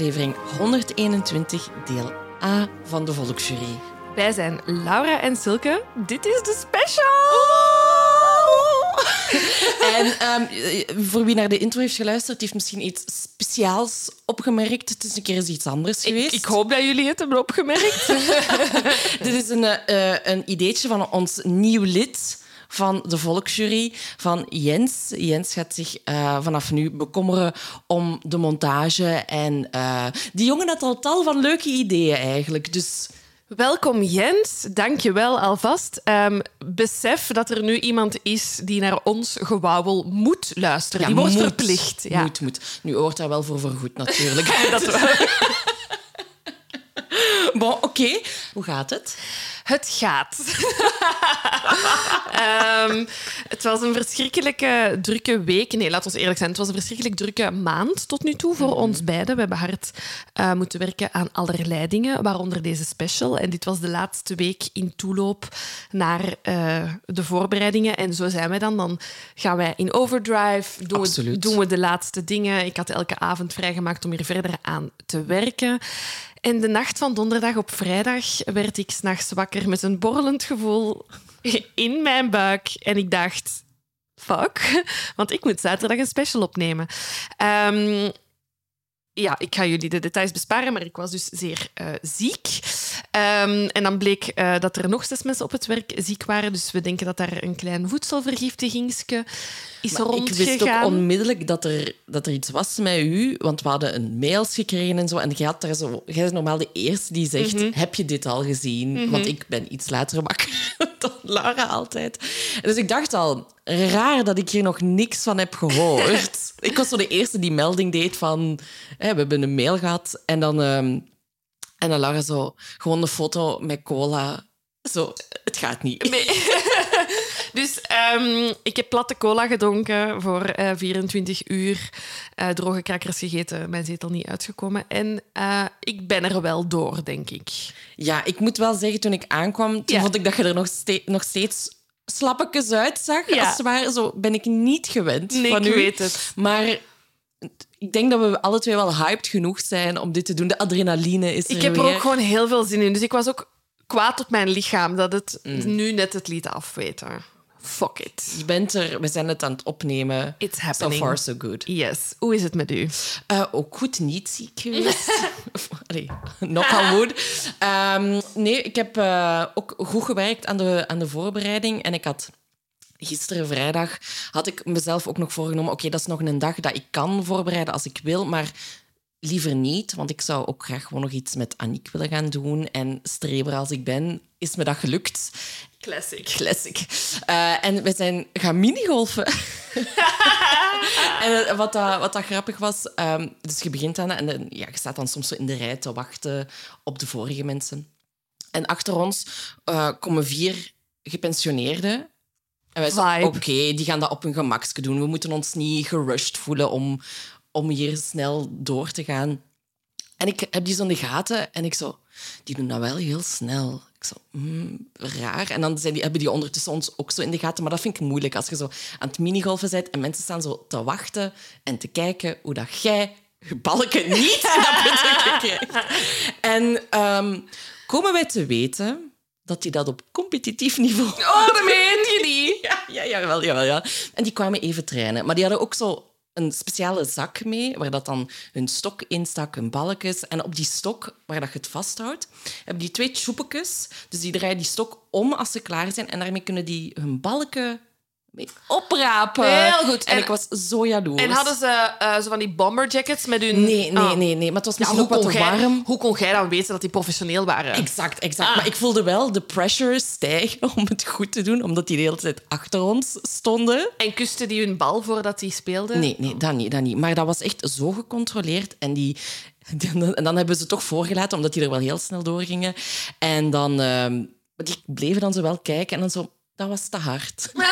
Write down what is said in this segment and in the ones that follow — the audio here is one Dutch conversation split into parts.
Aflevering 121, deel A van de Volksjury. Wij zijn Laura en Silke. Dit is de special! En ehm, voor wie naar de intro heeft geluisterd, heeft misschien iets speciaals opgemerkt. Het is een keer iets anders geweest. Ik, ik hoop dat jullie het hebben opgemerkt. Dit is een, eh, een ideetje van ons nieuw lid van de volksjury, van Jens. Jens gaat zich eh, vanaf nu bekommeren om de montage. En eh, die jongen had al tal van leuke ideeën eigenlijk. Dus Welkom Jens, dank je wel alvast. Ehm, besef dat er nu iemand is die naar ons gewauwel moet luisteren. die wordt moet, verplicht. Ja. Moet, moet. Nu hoort daar wel voor vergoed natuurlijk. Dat wel. bon, oké. Hoe gaat het? Het gaat. Ehm, het was een verschrikkelijke drukke week. Nee, laat ons eerlijk zijn. Het was een verschrikkelijk drukke maand tot nu toe voor ons beiden. We hebben hard eh, moeten werken aan allerlei dingen, waaronder deze special. En dit was de laatste week in toeloop naar eh, de voorbereidingen. En zo zijn wij dan. Dan gaan wij in overdrive, doen we, doen we de laatste dingen. Ik had elke avond vrijgemaakt om hier verder aan te werken. En de nacht van donderdag op vrijdag werd ik s'nachts wakker met een borrelend gevoel in mijn buik. En ik dacht, fuck, want ik moet zaterdag een special opnemen. Ehm, ja, ik ga jullie de details besparen, maar ik was dus zeer eh, ziek. Ehm, en dan bleek eh, dat er nog zes mensen op het werk ziek waren. Dus we denken dat daar een klein voedselvergiftigingske is Maar ik wist ook onmiddellijk dat er, dat er iets was met u, want we hadden een mails gekregen en zo. En jij, had daar zo, jij is normaal de eerste die zegt, Mhm. heb je dit al gezien? Want ik ben iets later wakker dan Lara altijd. En Dus ik dacht al, raar dat ik hier nog niks van heb gehoord. ik was zo de eerste die melding deed van, hè, we hebben een mail gehad. En dan, ehm, en dan Lara zo, gewoon een foto met cola. Zo, het gaat niet. Dus ehm, ik heb platte cola gedronken voor eh, 24 uur. eh, droge crackers gegeten, mijn zetel niet uitgekomen. En eh, ik ben er wel door, denk ik. Ja, ik moet wel zeggen, toen ik aankwam, toen Ja. vond ik dat je er nog, ste- nog steeds slappetjes uitzag. Ja. Als het ware, zo ben ik niet gewend Nee, van ik u. weet het. Maar ik denk dat we alle twee wel hyped genoeg zijn om dit te doen. De adrenaline is er Ik heb weer. er ook gewoon heel veel zin in. Dus ik was ook kwaad op mijn lichaam dat het Mm. nu net het liet afweten. Fuck it. Je bent er, we zijn het aan het opnemen. It's So happening. far, so good. Yes. Hoe is het met u? Eh, ook goed niet ziek geweest. Allee, knock on wood. Ehm, nee, ik heb eh, ook goed gewerkt aan de, aan de voorbereiding. En ik had gisteren vrijdag had ik mezelf ook nog voorgenomen... Oké, dat is nog een dag dat ik kan voorbereiden als ik wil, maar liever niet. Want ik zou ook graag gewoon nog iets met Aniek willen gaan doen. En streber als ik ben, is me dat gelukt. Classic. Classic. Eh, en we zijn gaan minigolfen. en eh, wat dat, wat dat grappig was, ehm, dus je begint aan en dan- ja, je staat dan soms zo in de rij te wachten op de vorige mensen. En achter ons eh, komen vier gepensioneerden. En wij oké, die gaan dat op hun gemakske doen. We moeten ons niet gerushed voelen om, om hier snel door te gaan. En ik heb die zo in de gaten en ik zo, die doen dat wel heel snel. Ik zo, hmm, raar. En dan zijn die, hebben die ondertussen ons ook zo in de gaten. Maar dat vind ik moeilijk als je zo aan het minigolfen bent en mensen staan zo te wachten en te kijken hoe dat jij je balken niet. En ehm, komen wij te weten dat die dat op competitief niveau Oh, dat meen je niet. ja, ja, jawel, jawel, ja. En die kwamen even trainen. Maar die hadden ook zo een speciale zak mee, waar dat dan hun stok in stak, hun balkjes. En op die stok, waar dat je het vasthoudt, hebben die twee tjoepekjes. Dus die draaien die stok om als ze klaar zijn. En daarmee kunnen die hun balken oprapen. Heel goed. En, En- ik was zo jaloers. En hadden ze eh, zo van die bomber jackets met hun... Nee, nee, Ah. nee, nee. Maar het was Ja, misschien hoe, ook wat warm. hoe kon jij dan weten dat die professioneel waren? Exact, exact. Ah. Maar ik voelde wel de pressure stijgen om het goed te doen, omdat die de hele tijd achter ons stonden. En kusten die hun bal voordat die speelden? Nee, nee, dat niet, dat niet. Maar dat was echt zo gecontroleerd. En, die, en dan hebben ze toch voorgelaten, omdat die er wel heel snel doorgingen. En dan... die bleven dan zo wel kijken en dan zo... Dat was te hard. Oh,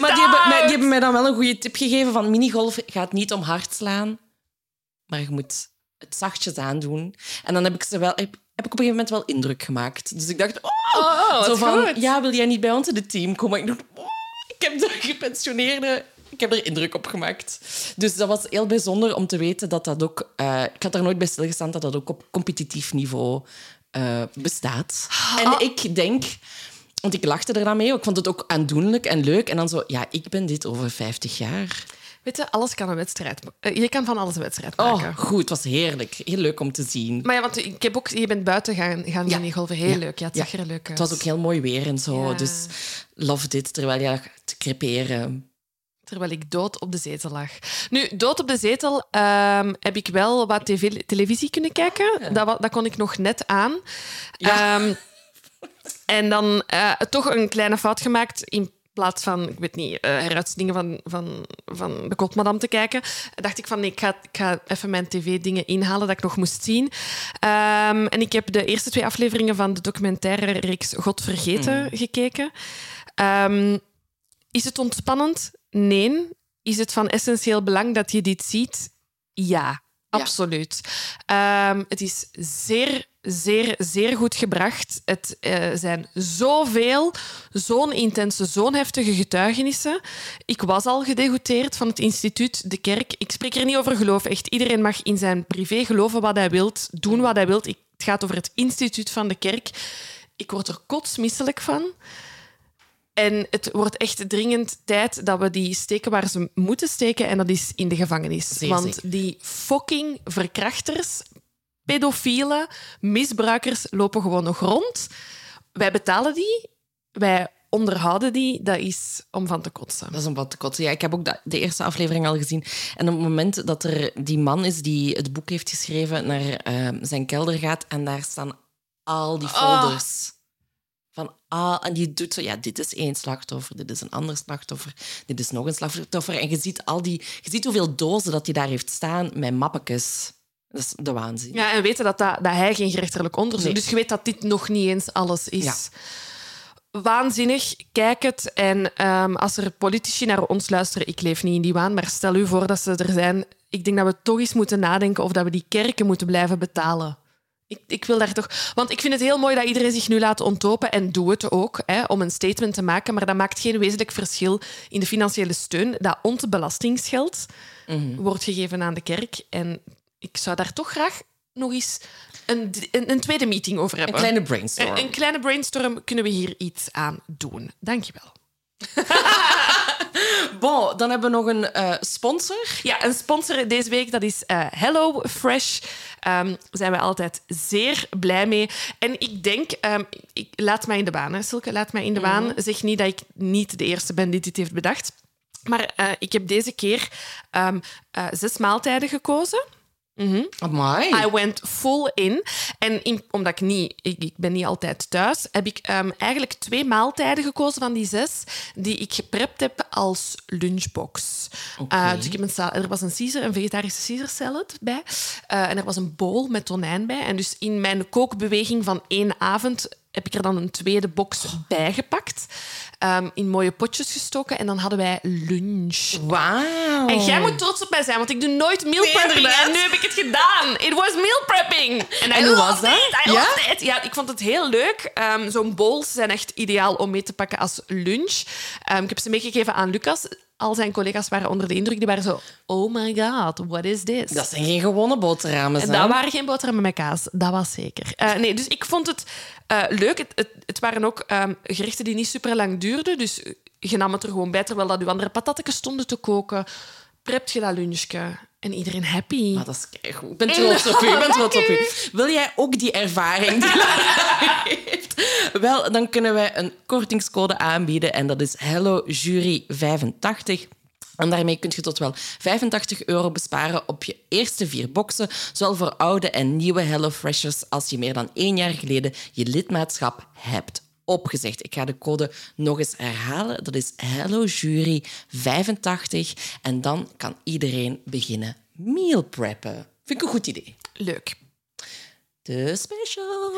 Maar die hebben, mij, die hebben mij dan wel een goede tip gegeven van minigolf gaat niet om hard slaan, maar je moet het zachtjes aandoen. En dan heb ik ze wel... Heb, heb ik op een gegeven moment wel indruk gemaakt. Dus ik dacht, oh, Oh, zo wat van, goed. ja, wil jij niet bij ons in het team komen? Ik dacht, oh, ik heb de gepensioneerde ik heb er indruk op gemaakt. Dus dat was heel bijzonder om te weten dat dat ook... eh, ik had er nooit bij stilgestaan dat dat ook op competitief niveau eh, bestaat. En ik denk... Want ik lachte er dan mee. Ik vond het ook aandoenlijk en leuk. En dan zo, ja, ik ben dit over 50 jaar. Weet je, alles kan een wedstrijd. eh, Je kan van alles een wedstrijd Oh, maken. goed. Het was heerlijk. Heel leuk om te zien. Maar ja, want ik heb ook, je bent buiten gaan, gaan Ja. minigolven. Heel Ja. leuk. Ja, het Ja. zag er leuk uit. Het was ook heel mooi weer en zo. Dus love dit, terwijl je te creperen. Terwijl ik dood op de zetel lag. Nu, dood op de zetel ehm, heb ik wel wat tv televisie kunnen kijken. Dat, wa- dat kon ik nog net aan. Ja. Ehm, en dan eh, toch een kleine fout gemaakt. In plaats van, ik weet niet, eh heruitzendingen van, van, van de Kotmadam te kijken, dacht ik van nee, ik ga, ik ga even mijn tv-dingen inhalen dat ik nog moest zien. Ehm, en ik heb de eerste twee afleveringen van de documentaire reeks God Vergeten gekeken. Ehm, is het ontspannend? Nee. Is het van essentieel belang dat je dit ziet? Ja, absoluut. Ehm, het is zeer, zeer, zeer goed gebracht. Het eh, zijn zoveel, zo'n intense, zo'n heftige getuigenissen. Ik was al gedegoteerd van het instituut, de kerk. Ik spreek er niet over geloof. Echt, iedereen mag in zijn privé geloven wat hij wilt, doen wat hij wilt. Ik, het gaat over het instituut van de kerk. Ik word er kotsmisselijk van. En het wordt echt dringend tijd dat we die steken waar ze moeten steken, en dat is in de gevangenis. Zeer Want zeker. die fucking verkrachters, pedofielen, misbruikers lopen gewoon nog rond. Wij betalen die, wij onderhouden die. Dat is om van te kotsen. Dat is een wat te kotsen. Ja, ik heb ook de, eerste aflevering al gezien. En op het moment dat er die man is die het boek heeft geschreven, naar eh, zijn kelder gaat en daar staan al die folders. Van, ah, en die doet zo, ja, dit is één slachtoffer, dit is een ander slachtoffer, dit is nog een slachtoffer. En je ziet, al die, je ziet hoeveel dozen dat hij daar heeft staan met mappetjes. Dat is de waanzin. Ja, en weten dat, dat, dat hij geen gerechtelijk onderzoek... Nee. Dus je weet dat dit nog niet eens alles is. Ja. Waanzinnig, kijk het. En ehm, als er politici naar ons luisteren, ik leef niet in die waan, maar stel u voor dat ze er zijn. Ik denk dat we toch eens moeten nadenken of dat we die kerken moeten blijven betalen. Ik, ik wil daar toch... Want ik vind het heel mooi dat iedereen zich nu laat ontlopen en doe het ook, hè, om een statement te maken. Maar dat maakt geen wezenlijk verschil in de financiële steun dat ons belastingsgeld wordt gegeven aan de kerk. En ik zou daar toch graag nog eens een, een, een tweede meeting over Een hebben. kleine brainstorm. Een, een kleine brainstorm kunnen we hier iets aan doen. Dankjewel. Bon, dan hebben we nog een eh, sponsor. Ja, een sponsor deze week, dat is eh Hello Fresh. Ehm, daar zijn we altijd zeer blij mee. En ik denk, ehm, ik, laat mij in de baan, hè, Silke, laat mij in de baan. Zeg niet dat ik niet de eerste ben die dit heeft bedacht. Maar eh, ik heb deze keer ehm, eh, zes maaltijden gekozen. Amai. I went full in. En in- omdat ik niet, ik, ik ben niet altijd thuis, heb ik ehm, eigenlijk twee maaltijden gekozen van die zes die ik geprept heb als lunchbox. Eh, dus ik heb een er was een Caesar, een vegetarische Caesar salad bij. Eh, en er was een bowl met tonijn bij. En dus in mijn kookbeweging van één avond heb ik er dan een tweede box bij gepakt. Ehm, in mooie potjes gestoken. En dan hadden wij lunch. Wauw. En jij moet trots op mij zijn, want ik doe nooit meal prepping. En nu heb ik het gedaan. It was meal prepping. En, En hoe was dat? it. I Ja? it. Ja, ik vond het heel leuk. Ehm, Zo'n bowls zijn echt ideaal om mee te pakken als lunch. Ehm, ik heb ze meegegeven aan Lucas. Al zijn collega's waren onder de indruk. Die waren zo, oh my god, what is this? Dat zijn geen gewone boterhammen. En dat waren geen boterhammen met kaas. Dat was zeker. Eh, nee, dus ik vond het eh, leuk. Het, het, het waren ook ehm, gerechten die niet super lang duurden. Dus je nam het er gewoon bij, terwijl dat je andere patatjes stonden te koken. Prept je dat lunchje. En iedereen happy. Ah, dat is keigoed. Ik ben trots op u. Ik ben trots op u. Wil jij ook die ervaring die Lara heeft? Wel, dan kunnen wij een kortingscode aanbieden en dat is HelloJury85. En daarmee kun je tot wel 85 euro besparen op je eerste vier boxen, zowel voor oude en nieuwe HelloFreshers als je meer dan één jaar geleden je lidmaatschap hebt opgezegd. Ik ga de code nog eens herhalen. Dat is HelloJury85 en dan kan iedereen beginnen meal preppen. Vind ik een goed idee. Leuk. De special.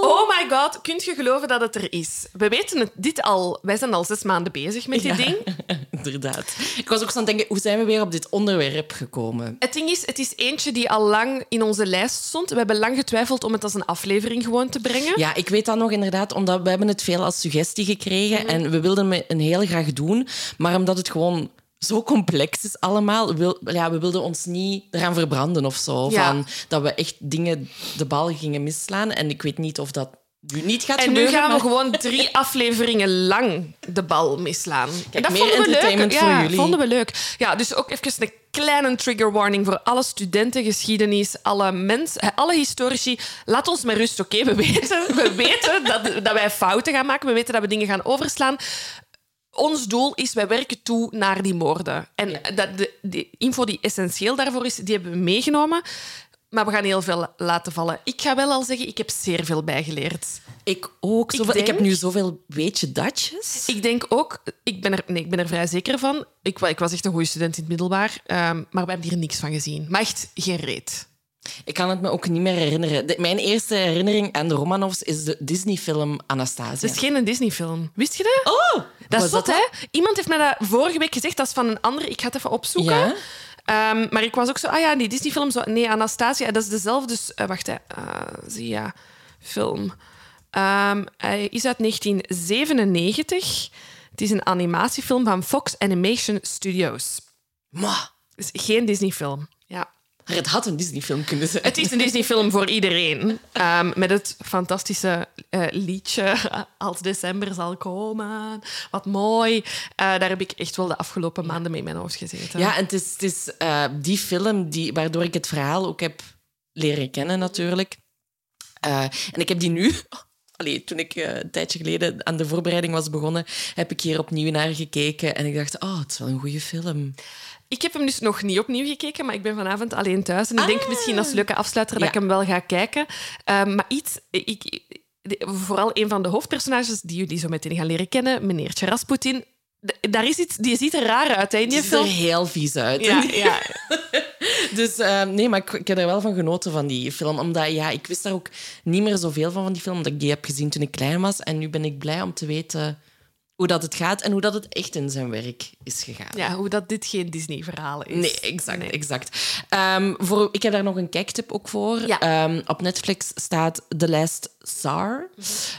Oh my god, kunt je geloven dat het er is? We weten het, dit al. Wij zijn al zes maanden bezig met dit Ja, ding. Inderdaad. Ik was ook zo aan het denken, hoe zijn we weer op dit onderwerp gekomen? Het ding is, het is eentje die al lang in onze lijst stond. We hebben lang getwijfeld om het als een aflevering gewoon te brengen. Ja, ik weet dat nog inderdaad, omdat we hebben het veel als suggestie gekregen Mhm. en we wilden het heel graag doen, maar omdat het gewoon zo complex is allemaal. Wil, ja, we wilden ons niet eraan verbranden of zo. Ja. Van, dat we echt dingen de bal gingen misslaan. En ik weet niet of dat nu niet gaat En nu gebeuren. gaan we maar- gewoon drie afleveringen lang de bal misslaan. en dat meer vonden we leuk. entertainment voor ja, jullie. vonden we leuk. Ja, dus ook even een kleine trigger warning voor alle studenten geschiedenis, alle mensen, alle historici. Laat ons met rust, oké? We weten, we weten dat, dat wij fouten gaan maken. We weten dat we dingen gaan overslaan. Ons doel is, wij werken toe naar die moorden. En dat de, de info die essentieel daarvoor is, die hebben we meegenomen. Maar we gaan heel veel laten vallen. Ik ga wel al zeggen, ik heb zeer veel bijgeleerd. Ik ook. Ik Zoveel, ik, heb nu zoveel weetje datjes. Ik denk ook, ik ben er, nee, ik ben er vrij zeker van. Ik, ik was echt een goede student in het middelbaar, ehm, maar we hebben hier niks van gezien. Maar echt geen reet. Ik kan het me ook niet meer herinneren. De- mijn eerste herinnering aan de Romanovs is de Disney-film Anastasia. Het is geen Disney-film. Wist je dat? Oh, dat is zot, hè? Iemand heeft mij dat vorige week gezegd. Dat is van een ander. Ik ga het even opzoeken. Ja? Ehm, maar ik was ook zo... Ah ja, die Disney-film... Zo, nee, Anastasia, dat is dezelfde... dus, eh, wacht, hè. Asia film. Ehm, hij is uit 1997. Het is een animatiefilm van Fox Animation Studios. Ma, Het is geen Disney-film. Maar het had een Disney-film kunnen zijn. Het is een Disney-film voor iedereen. Ehm, met het fantastische eh, liedje Als december zal komen. Wat mooi. Eh, daar heb ik echt wel de afgelopen maanden mee in mijn hoofd gezeten. Ja, en het is, het is eh, die film die, waardoor ik het verhaal ook heb leren kennen, natuurlijk. En ik heb die nu... Allee, toen ik een tijdje geleden aan de voorbereiding was begonnen, heb ik hier opnieuw naar gekeken. En ik dacht, oh, het is wel een goede film. Ik heb hem dus nog niet opnieuw gekeken, maar ik ben vanavond alleen thuis. En ik denk misschien als leuke afsluiter dat Ah. Ik hem wel ga kijken. Ehm, maar iets... Ik, de- vooral een van de hoofdpersonages die jullie zo meteen gaan leren kennen, meneertje Rasputin. Daar is iets, die ziet er raar uit hè, in die Die ziet er heel vies uit. Ja, ja, Dus eh, nee, maar ik, ik heb er wel van genoten van die film. Omdat ja, ik wist daar ook niet meer zoveel van, van die film. Omdat ik die heb gezien toen ik klein was. En nu ben ik blij om te weten hoe dat het gaat en hoe dat het echt in zijn werk is gegaan. ja, hoe dat dit geen Disney-verhaal is. Nee, exact, Nee. exact. Ehm, voor, ik heb daar nog een kijktip ook voor. Ja. Ehm, op Netflix staat The Last Tsar.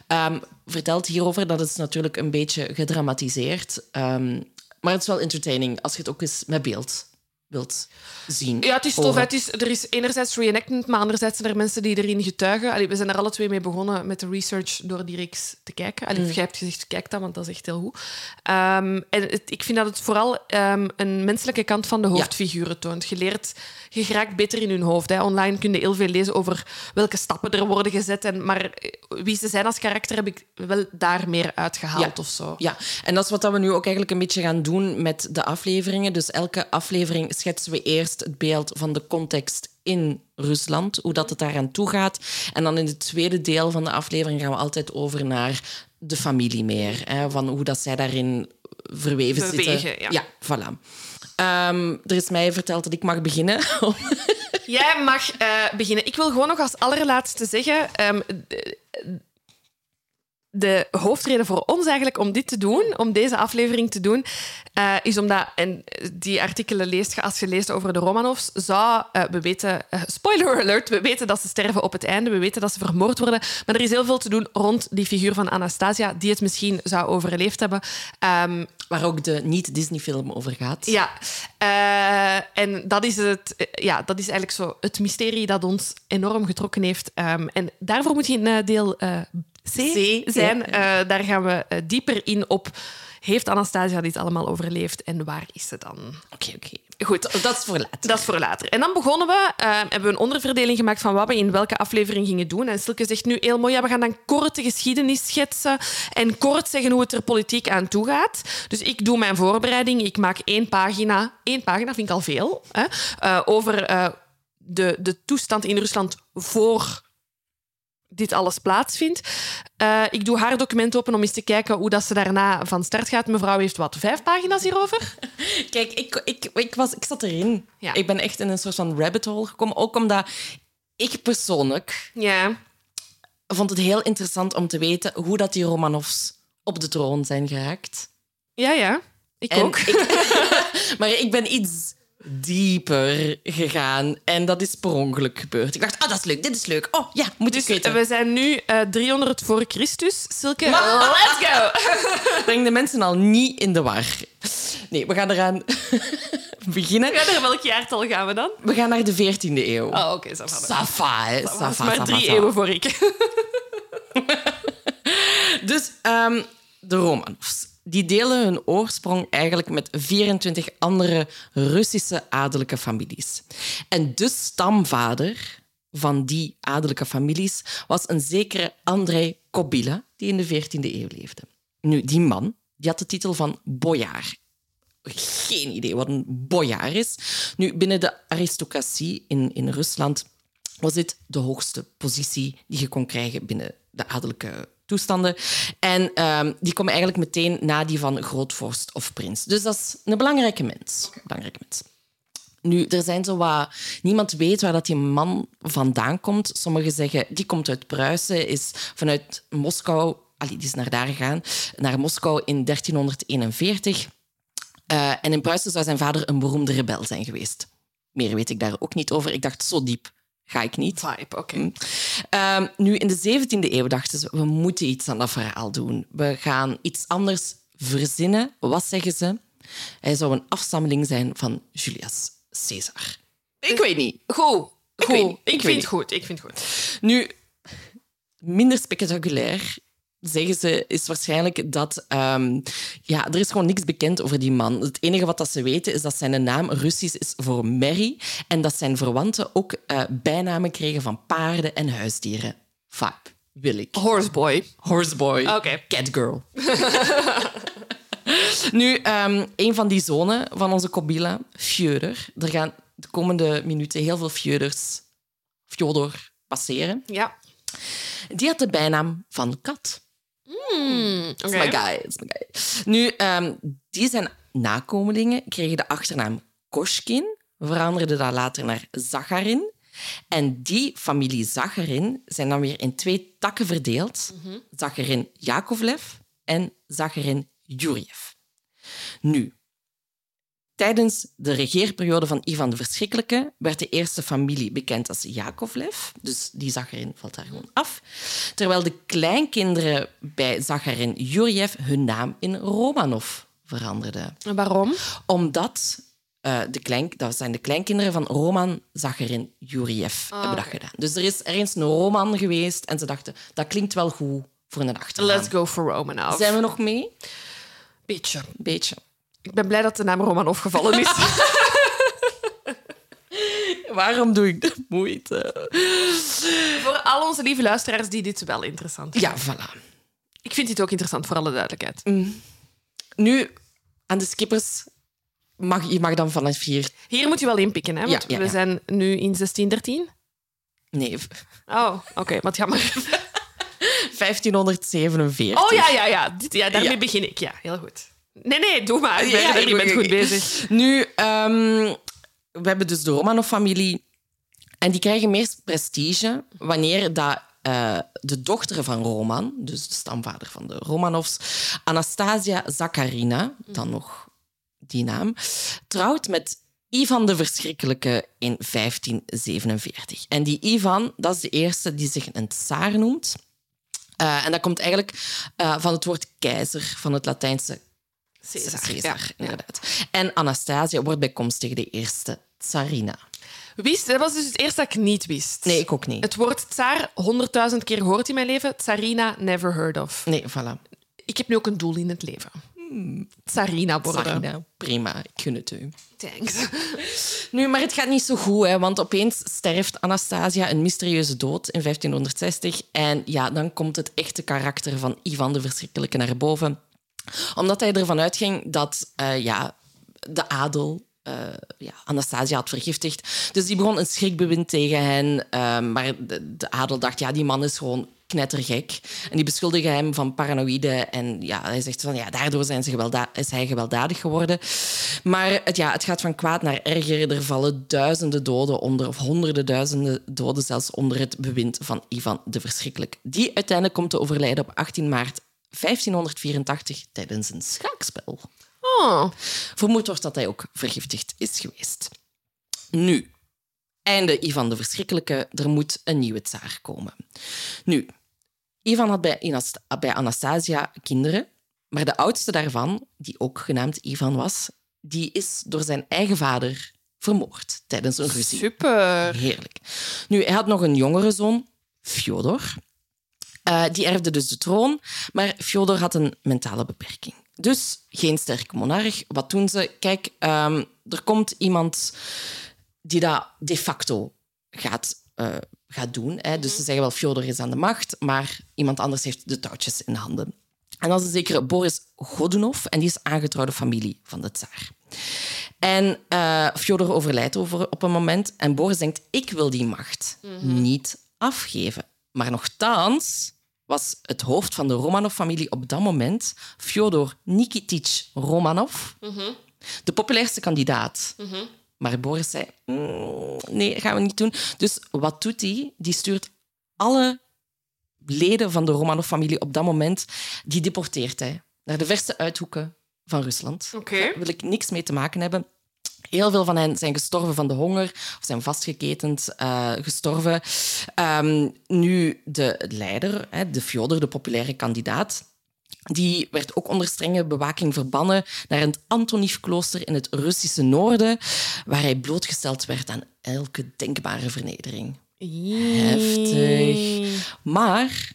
Ehm, vertelt hierover, dat is natuurlijk een beetje gedramatiseerd. Maar het is wel entertaining als je het ook eens met beeld wilt zien. Ja, het is tof. Het is, er is enerzijds reenactment, maar anderzijds zijn er mensen die erin getuigen. Allee, we zijn er alle twee mee begonnen met de research door die reeks te kijken. Allee, Jij hebt gezegd, kijk dat, want dat is echt heel goed. Ehm, en het- ik vind dat het vooral ehm, een menselijke kant van de hoofdfiguren toont. Je leert, je geraakt beter in hun hoofd. Hè. Online kun je heel veel lezen over welke stappen er worden gezet. En, maar eh, wie ze zijn als karakter heb ik wel daar meer uitgehaald Ja. of zo. Ja, en dat is wat we nu ook eigenlijk een beetje gaan doen met de afleveringen. Dus elke aflevering schetsen we eerst het beeld van de context in Rusland, hoe dat het daaraan toe gaat. En dan in het tweede deel van de aflevering gaan we altijd over naar de familie meer. Hè, van hoe dat zij daarin verweven Bewegen, zitten. ja. voilà. Ehm, er is mij verteld dat ik mag beginnen. Jij mag eh, beginnen. Ik wil gewoon nog als allerlaatste zeggen. ehm, de, de hoofdreden voor ons eigenlijk om dit te doen, om deze aflevering te doen, eh, is omdat, en die artikelen leest je als je leest over de Romanovs, zou, eh, we weten, eh, spoiler alert, we weten dat ze sterven op het einde, we weten dat ze vermoord worden, maar er is heel veel te doen rond die figuur van Anastasia, die het misschien zou overleefd hebben. Ehm, Waar ook de niet-Disney-film over gaat. ja, en dat is, het, ja, dat is eigenlijk zo het mysterie dat ons enorm getrokken heeft. Ehm, en daarvoor moet je eh, deel C, zijn. Eh, daar gaan we eh, dieper in op. Heeft Anastasia dit allemaal overleefd en waar is ze dan? Oké, oké. Goed, Dat is voor later. dat is voor later. En dan begonnen we, eh, hebben we een onderverdeling gemaakt van wat we in welke aflevering gingen doen. En Silke zegt nu heel mooi, ja, we gaan dan kort de geschiedenis schetsen en kort zeggen hoe het er politiek aan toe gaat. Dus ik doe mijn voorbereiding, ik maak één pagina. Één pagina vind ik al veel. Hè, over de, de toestand in Rusland voor dit alles plaatsvindt. Eh, ik doe haar document open om eens te kijken hoe dat ze daarna van start gaat. Mevrouw heeft wat, vijf pagina's hierover? Kijk, ik, ik, ik, was, ik zat erin. Ja. Ik ben echt in een soort van rabbit hole gekomen. Ook omdat ik persoonlijk Ja. vond het heel interessant om te weten hoe dat die Romanovs op de troon zijn geraakt. Ja, ja. Ik En ook. ik- maar ik ben iets dieper gegaan. En dat is per ongeluk gebeurd. Ik dacht, oh, dat is leuk, dit is leuk. Oh, ja, moet ik Dus weten. we zijn nu eh 300 voor Christus. Silke, let's go! Breng de mensen al niet in de war. Nee, we gaan eraan beginnen. Ja, naar welk jaartal gaan we dan? We gaan naar de 14e eeuw. Oh, oké, okay, Safa, hè. Dat Safa, was maar safa, drie safa. eeuwen voor ik. Dus ehm, de Romanovs. Die delen hun oorsprong eigenlijk met 24 andere Russische adellijke families. En de stamvader van die adellijke families was een zekere Andrei Kobila, die in de 14e eeuw leefde. Nu, die man die had de titel van bojaar. Geen idee wat een bojaar is. Nu, binnen de aristocratie in, in Rusland was dit de hoogste positie die je kon krijgen binnen de adellijke toestanden. En ehm, die komen eigenlijk meteen na die van grootvorst of prins. Dus dat is een belangrijke mens. Belangrijke mens. Nu, er zijn zo wat... Niemand weet waar dat die man vandaan komt. Sommigen zeggen, die komt uit Pruisen, is vanuit Moskou... Allee, die is naar daar gegaan, naar Moskou in 1341. Eh, en in Pruisen zou zijn vader een beroemde rebel zijn geweest. Meer weet ik daar ook niet over. Ik dacht, zo diep ga ik niet. Vibe, oké. Ehm, nu, in de 17e eeuw dachten ze, we moeten iets aan dat verhaal doen. We gaan iets anders verzinnen. Wat zeggen ze? Hij zou een afstammeling zijn van Julius Caesar. Ik weet niet. Goed. Ik Goed. weet niet. Ik, Ik weet vind het goed. Ik vind het goed. Nu, minder spectaculair zeggen ze, is waarschijnlijk dat ehm, ja, er is gewoon niks bekend over die man. Het enige wat dat ze weten is dat zijn naam Russisch is voor merrie en dat zijn verwanten ook eh, bijnamen kregen van paarden en huisdieren. Vibe, wil ik. Horseboy. Horseboy. Oké. Catgirl. nu, ehm, een van die zonen van onze Kobila, Fjodor. Er gaan de komende minuten heel veel Fjodors, Fjodor passeren. Ja. Die had de bijnaam van kat. Is my guy. is my guy. Nu, ehm, die zijn nakomelingen kregen de achternaam Koshkin, veranderden dat later naar Zacharin. En die familie Zacharin zijn dan weer in twee takken verdeeld. Zacharin Yakovlev en Zacharin Jurjev. Nu, tijdens de regeerperiode van Ivan de Verschrikkelijke werd de eerste familie bekend als Yakovlev. Dus die Zacharin valt daar gewoon af. Terwijl de kleinkinderen bij Zacharin Jurjev hun naam in Romanov veranderden En Waarom? omdat eh, de klein, dat zijn de kleinkinderen van Roman Zacharin Jurjev hebben dat gedaan. Dus er is ergens een Roman geweest en ze dachten, dat klinkt wel goed voor een achternaam. Let's go for Romanov. Zijn we nog mee? Beetje. Beetje. Ik ben blij dat de naam Romanov gevallen is. Waarom doe ik de moeite? voor al onze lieve luisteraars die dit wel interessant vinden. Ja, voilà. Ik vind dit ook interessant, voor alle duidelijkheid. Nu, aan de skippers, mag, je mag dan vanaf hier... Hier moet je wel inpikken, hè? Want Ja, ja, we zijn nu in 1613. Nee, Oh, oké, wat jammer. 1547. Oh ja, ja, ja. Dit, ja daarmee Ja. begin ik. Ja, heel goed. Nee, nee, doe maar. Ja, je bent goed bezig. Nu, ehm, we hebben dus de Romanov-familie. En die krijgen meer prestige wanneer dat, eh, de dochter van Roman, dus de stamvader van de Romanovs, Anastasia Zakharina, dan nog die naam, trouwt met Ivan de Verschrikkelijke in 1547. En die Ivan, dat is de eerste die zich een tsaar noemt. Eh, en dat komt eigenlijk eh, van het woord keizer, van het Latijnse Caesar. Caesar, Ja. inderdaad. En Anastasia wordt bijkomstig de eerste tsarina. Wist, dat was dus het eerste dat ik niet wist. Nee, ik ook niet. Het woord tsaar honderdduizend keer gehoord in mijn leven. Tsarina, never heard of. Nee, voilà. Ik heb nu ook een doel in het leven. Tsarina worden. Tsarina, prima, ik gun het u. Thanks. Nu, maar het gaat niet zo goed, hè, want opeens sterft Anastasia een mysterieuze dood in 1560. En ja, dan komt het echte karakter van Ivan de Verschrikkelijke naar boven. Omdat hij ervan uitging dat eh, ja, de adel eh, ja, Anastasia had vergiftigd. Dus die begon een schrikbewind tegen hen. eh, maar de, de adel dacht, ja, die man is gewoon knettergek. En die beschuldigen hem van paranoïde. En ja, hij zegt van, ja, daardoor zijn ze is hij gewelddadig geworden. Maar het, ja, het gaat van kwaad naar erger. Er vallen duizenden doden onder, of honderden duizenden doden zelfs onder het bewind van Ivan de Verschrikkelijk. Die uiteindelijk komt te overlijden op 18 maart 1584 tijdens een schaakspel. Oh. Vermoed wordt dat hij ook vergiftigd is geweest. Nu, einde Ivan de Verschrikkelijke, er moet een nieuwe tsaar komen. Nu, Ivan had bij, bij Anastasia kinderen, maar de oudste daarvan, die ook genaamd Ivan was, die is door zijn eigen vader vermoord tijdens een ruzie. Super. Heerlijk. Nu, hij had nog een jongere zoon, Fyodor. Eh, die erfde dus de troon, maar Fyodor had een mentale beperking. Dus geen sterke monarch. Wat doen ze? Kijk, ehm, er komt iemand die dat de facto gaat, eh, gaat doen. Hè. Dus ze zeggen wel, Fyodor is aan de macht, maar iemand anders heeft de touwtjes in handen. En dat is een zekere Boris Godunov, en die is aangetrouwde familie van de tsaar. En eh Fyodor overlijdt over, op een moment en Boris denkt, ik wil die macht niet afgeven. Maar nochtans was het hoofd van de Romanov-familie op dat moment Fyodor Nikitic Romanov, de populairste kandidaat. Maar Boris zei, "Mm, nee, gaan we niet doen. Dus wat doet hij? Die stuurt alle leden van de Romanov-familie op dat moment, die deporteert hij naar de verste uithoeken van Rusland. Daar wil ik niks mee te maken hebben. Heel veel van hen zijn gestorven van de honger of zijn vastgeketend eh, gestorven. Ehm, nu, de leider, hè, de Fyodor, de populaire kandidaat, die werd ook onder strenge bewaking verbannen naar het Antoniefklooster in het Russische noorden, waar hij blootgesteld werd aan elke denkbare vernedering. Heftig. Maar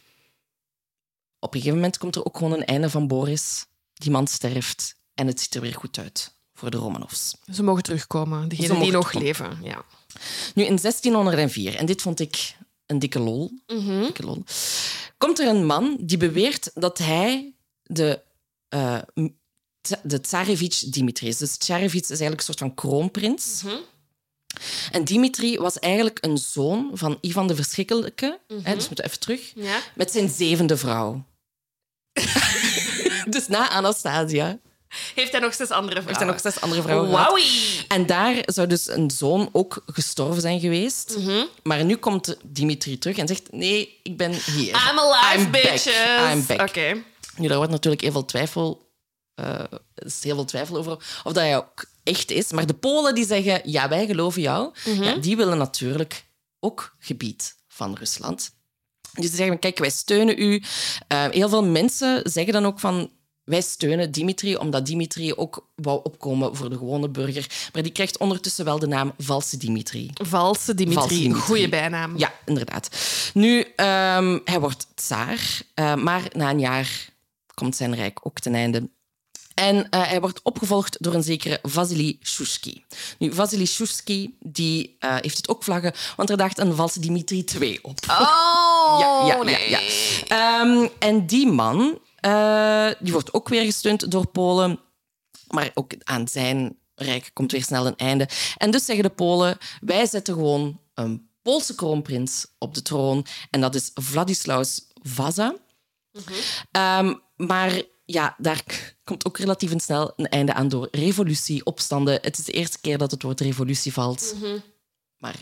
op een gegeven moment komt er ook gewoon een einde van Boris. Die man sterft en het ziet er weer goed uit voor de Romanovs. Ze mogen terugkomen, degenen die nog leven. Ja. Nu, in 1604, en dit vond ik een dikke lol, dikke lol komt er een man die beweert dat hij de, tsa- de Tsarevich Dimitri is. Dus Tsarevich is eigenlijk een soort van kroonprins. En Dimitri was eigenlijk een zoon van Ivan de Verschrikkelijke. hè, dus we moeten even terug. Ja. Met zijn zevende vrouw. dus na Anastasia Heeft hij nog zes andere vrouwen? heeft hij nog zes andere vrouwen gehad. En daar zou dus een zoon ook gestorven zijn geweest. Maar nu komt Dimitri terug en zegt: Nee, ik ben hier. I'm alive, I'm back. bitches. I'm back. Oké. Nu, daar wordt natuurlijk heel veel twijfel, eh, is heel veel twijfel over of dat hij ook echt is. Maar de Polen die zeggen: Ja, wij geloven jou. ja, die willen natuurlijk ook gebied van Rusland. Dus ze zeggen: Kijk, wij steunen u. Eh, heel veel mensen zeggen dan ook van. Wij steunen Dimitri, omdat Dimitri ook wou opkomen voor de gewone burger. Maar die krijgt ondertussen wel de naam Valse Dimitri. Valse Dimitri. Valse Dimitri. Goeie bijnaam. Ja, inderdaad. Nu, ehm, hij wordt tsaar, eh, maar na een jaar komt zijn rijk ook ten einde. En eh, hij wordt opgevolgd door een zekere Vasily Shushki. Nu, Vasily Shushki die, eh, heeft het ook vlaggen, want er daagt een valse Dimitri II op. Oh, Ja, ja, nee. ja, ja. Ehm, en die man eh, die wordt ook weer gesteund door Polen. Maar ook aan zijn rijk komt weer snel een einde. En dus zeggen de Polen, wij zetten gewoon een Poolse kroonprins op de troon. En dat is Vladislaus Vaza. Ehm, maar ja, daar komt ook relatief snel een einde aan door revolutie, opstanden. Het is de eerste keer dat het woord revolutie valt. Maar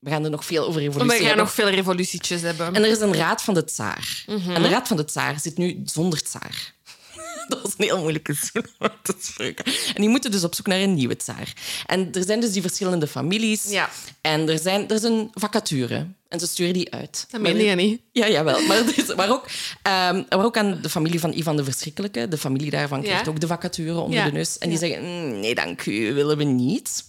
we gaan er nog veel over revolutie We gaan hebben. nog veel revolutietjes hebben. En er is een raad van de tsaar. En de raad van de tsaar zit nu zonder tsaar. Dat was een heel moeilijke zin om te spreken. En die moeten dus op zoek naar een nieuwe tsaar. En er zijn dus die verschillende families. Ja. En er, zijn, er is een vacature. En ze sturen die uit. Dat meen je niet. Ja, jawel. Maar, is- maar, ook, ehm, maar ook aan de familie van Ivan de Verschrikkelijke. De familie daarvan krijgt Ja. ook de vacature onder Ja. de neus. En die zeggen, "Mm, nee, dank u, willen we niet.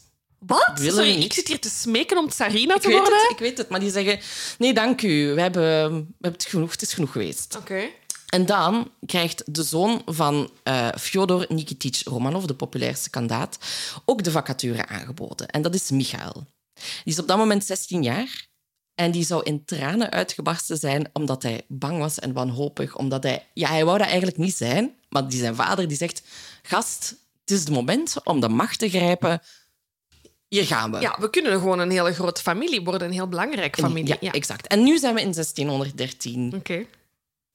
Wat? Sorry, ik zit hier te smeken om Tsarina Ik te weet, worden. het, ik weet het, maar die zeggen, nee, dank u, we hebben, we hebben het genoeg, het is genoeg geweest. Oké. En dan krijgt de zoon van eh Fyodor Nikitic Romanov, de populairste kandidaat, ook de vacature aangeboden. En dat is Michael. Die is op dat moment 16 jaar. En die zou in tranen uitgebarsten zijn omdat hij bang was en wanhopig. Omdat hij... Ja, hij wou dat eigenlijk niet zijn. Maar die zijn vader die zegt... Gast, het is het moment om de macht te grijpen. Hier gaan we. Ja, we kunnen gewoon een hele grote familie worden, een heel belangrijke familie. Ja, exact. En nu zijn we in 1613. Oké.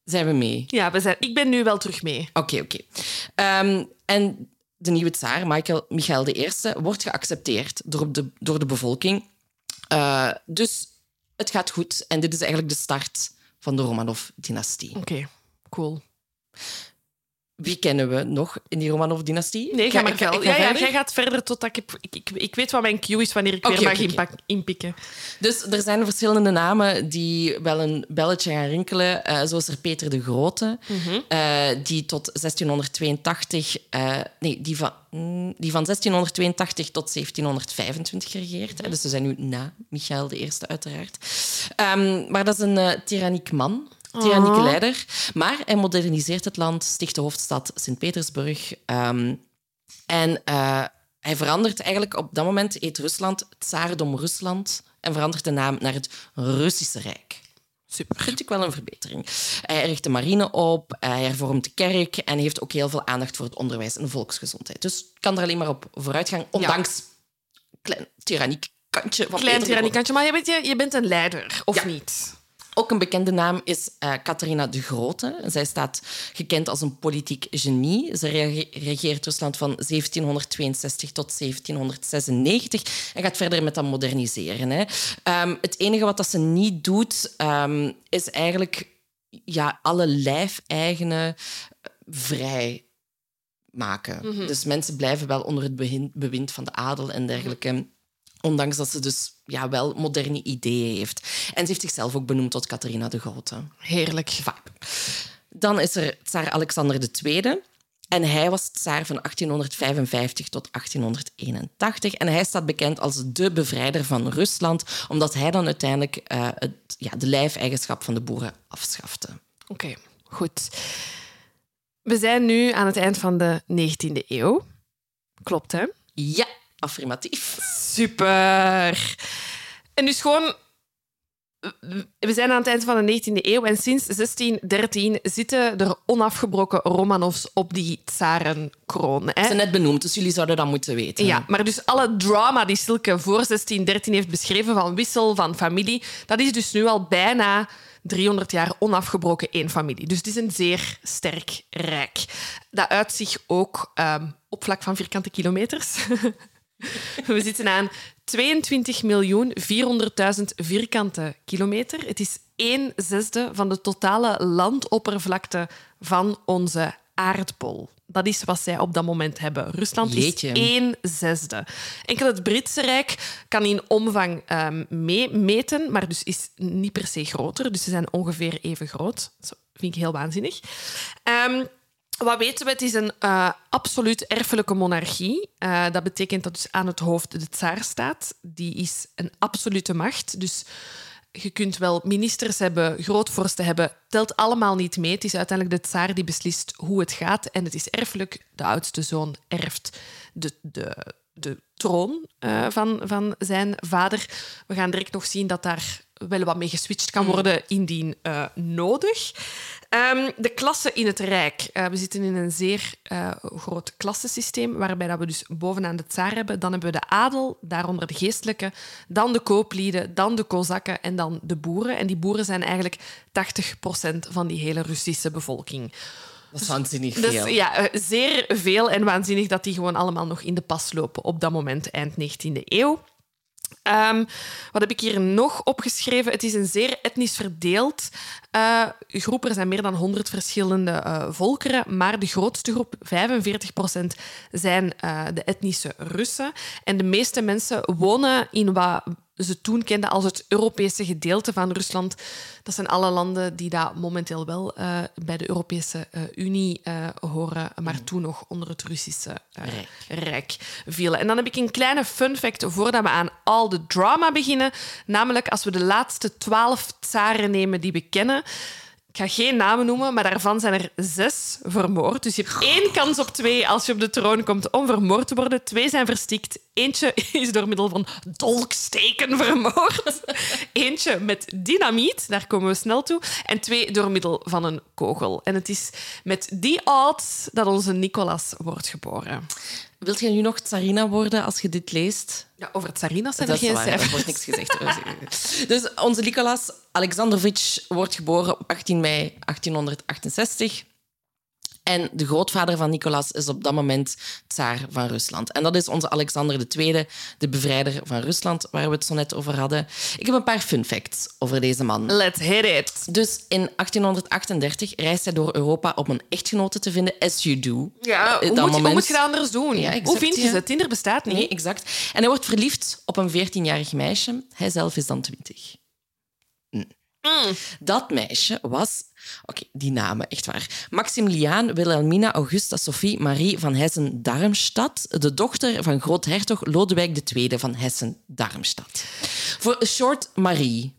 Zijn we mee? Ja, we zijn, ik ben nu wel terug mee. Oké, oké. Ehm, en de nieuwe tsaar, Michael, Michael I, wordt geaccepteerd door de, door de bevolking. Eh, dus het gaat goed. En dit is eigenlijk de start van de Romanov-dynastie. Oké, cool. Wie kennen we nog in die Romanov-dynastie? Nee, ga maar ga Ja, ja, verder. jij gaat verder totdat ik, ik, ik... Ik weet wat mijn cue is wanneer ik weer mag inpak- inpikken. Dus er zijn verschillende namen die wel een belletje gaan rinkelen. Eh, zo is er Peter de Grote, eh, die tot 1682... eh, nee, die van, mm, die van 1682 tot 1725 regeert. hè. Dus ze zijn nu na Michael I, uiteraard. Ehm, maar dat is een tyranniek man. Tyrannieke leider. Maar hij moderniseert het land, sticht de hoofdstad Sint-Petersburg. ehm, en eh, hij verandert eigenlijk op dat moment, heet Rusland Tsaardom Rusland. En verandert de naam naar het Russische Rijk. Super. Vind ik wel een verbetering. Hij richt de marine op, hij hervormt de kerk en heeft ook heel veel aandacht voor het onderwijs en de volksgezondheid. Dus kan er alleen maar op vooruitgang, ondanks een klein tyranniek kantje van Klein Grote. tirannekantje, maar je bent, je, je bent een leider, of Ja. niet? Ook een bekende naam is Catharina de Grote. Zij staat gekend als een politiek genie. Ze rege- regeert Rusland van 1762 tot 1796 en gaat verder met dat moderniseren. Hè. Ehm, het enige wat dat ze niet doet, ehm, is eigenlijk ja, alle lijfeigenen eh, vrij maken. Dus mensen blijven wel onder het bewind van de adel en dergelijke. Ondanks dat ze dus ja, wel moderne ideeën heeft. En ze heeft zichzelf ook benoemd tot Catharina de Grote. Heerlijk. Vaak. Dan is er tsaar Alexander II. En hij was tsaar van 1855 tot 1881. En hij staat bekend als de bevrijder van Rusland, omdat hij dan uiteindelijk eh, het, ja, de lijfeigenschap van de boeren afschafte. Oké, goed. We zijn nu aan het eind van de 19e eeuw. Klopt, hè? Ja, affirmatief. Super. En dus gewoon... We zijn aan het eind van de 19e eeuw en sinds 1613 zitten er onafgebroken Romanovs op die tsarenkroon. Hè? Ze net benoemd, dus jullie zouden dat moeten weten. Ja, maar dus alle drama die Silke voor 1613 heeft beschreven van wissel van familie, dat is dus nu al bijna 300 jaar onafgebroken één familie. Dus het is een zeer sterk rijk. Dat uit zich ook ehm, op vlak van vierkante kilometers. We zitten aan 22.400.000 vierkante kilometer. Het is 1 zesde van de totale landoppervlakte van onze aardbol. Dat is wat zij op dat moment hebben. Rusland Jeetje. is 1 zesde. Enkel het Britse Rijk kan in omvang ehm, meemeten, maar dus is niet per se groter. Dus ze zijn ongeveer even groot. Dat vind ik heel waanzinnig. Ehm, wat weten we? Het is een eh, absoluut erfelijke monarchie. Eh, dat betekent dat dus aan het hoofd de tsaar staat. Die is een absolute macht. Dus je kunt wel ministers hebben, grootvorsten hebben, telt allemaal niet mee. Het is uiteindelijk de tsaar die beslist hoe het gaat. En het is erfelijk. De oudste zoon erft de, de, de troon eh, van, van zijn vader. We gaan direct nog zien dat daar wel wat mee geswitcht kan worden indien eh, nodig. Ehm, de klassen in het Rijk. Eh, we zitten in een zeer eh, groot klassensysteem, waarbij dat we dus bovenaan de tsaar hebben. Dan hebben we de adel, daaronder de geestelijke, dan de kooplieden, dan de kozakken en dan de boeren. En die boeren zijn eigenlijk 80% van die hele Russische bevolking. Dat is waanzinnig Dus veel. ja, zeer veel en waanzinnig dat die gewoon allemaal nog in de pas lopen op dat moment, eind 19e eeuw. Ehm, wat heb ik hier nog opgeschreven? Het is een zeer etnisch verdeeld eh, groep. Er zijn meer dan 100 verschillende eh, volkeren, maar de grootste groep, 45% zijn eh, de etnische Russen. En de meeste mensen wonen in wat ze toen kenden als het Europese gedeelte van Rusland. Dat zijn alle landen die daar momenteel wel eh, bij de Europese eh, Unie eh, horen, maar toen nog onder het Russische Rijk. Rijk vielen. En dan heb ik een kleine fun fact voordat we aan al de drama beginnen. Namelijk, als we de laatste twaalf tsaren nemen die we kennen. Ik ga geen namen noemen, maar daarvan zijn er zes vermoord. Dus je hebt één kans op twee als je op de troon komt om vermoord te worden. Twee zijn verstikt. Eentje is door middel van dolksteken vermoord. Eentje met dynamiet, daar komen we snel toe. En twee door middel van een kogel. En het is met die odds dat onze Nicolas wordt geboren. Wilt je nu nog tsarina worden als je dit leest? Ja, over Tsarinas zijn Dat er geen waar, er wordt niks gezegd. dus onze Nicolas Alexandrovich wordt geboren op 18 mei 1868. En de grootvader van Nicolas is op dat moment tsaar van Rusland. En dat is onze Alexander II, de bevrijder van Rusland, waar we het zo net over hadden. Ik heb een paar fun facts over deze man. Let's hit it. Dus in 1838 reist hij door Europa om een echtgenote te vinden, as you do. Ja, hoe dat moet, je, hoe moet je dat anders doen? Ja, exact, hoe vind je ja. ze? Tinder bestaat niet. Nee, exact. En hij wordt verliefd op een 14-jarig meisje. Hij zelf is dan 20. Hm. Dat meisje was... Oké, die namen, echt waar. Maximiliaan Wilhelmina Augusta Sophie Marie van Hessen-Darmstadt, de dochter van groothertog Lodewijk II van Hessen-Darmstadt. Voor short Marie.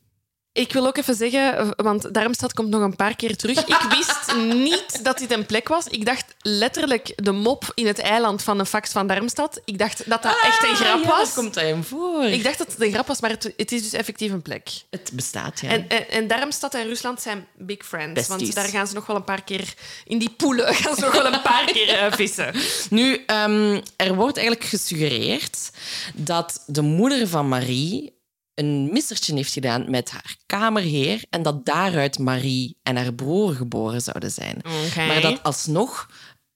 Ik wil ook even zeggen, want Darmstad komt nog een paar keer terug. Ik wist niet dat dit een plek was. Ik dacht letterlijk de mop in het eiland van een fax van Darmstad. Ik dacht dat dat echt een grap Ah, ja, was. komt hij hem voor. Ik dacht dat het een grap was, maar het, het is dus effectief een plek. Het bestaat, ja. En, en, en Darmstad en Rusland zijn big friends. Besties. Want daar gaan ze nog wel een paar keer... In die poelen gaan ze nog wel een paar keer eh, vissen. Nu, ehm, er wordt eigenlijk gesuggereerd dat de moeder van Marie een missertje heeft gedaan met haar kamerheer en dat daaruit Marie en haar broer geboren zouden zijn. Maar dat alsnog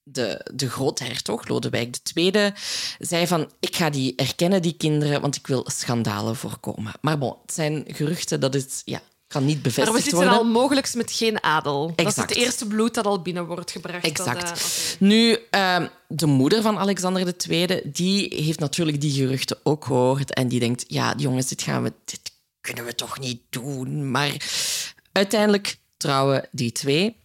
de, de groothertog, Lodewijk II, zei van ik ga die erkennen, die kinderen, want ik wil schandalen voorkomen. Maar bon, het zijn geruchten, dat het ja, kan niet Maar bevestigd we zitten worden. al mogelijk met geen adel. Dat is het eerste bloed dat al binnen wordt gebracht. Exact. Dat, eh. Nu, ehm, de moeder van Alexander II, die heeft natuurlijk die geruchten ook gehoord. En die denkt, ja, jongens, dit, gaan we, dit kunnen we toch niet doen. Maar uiteindelijk trouwen die twee.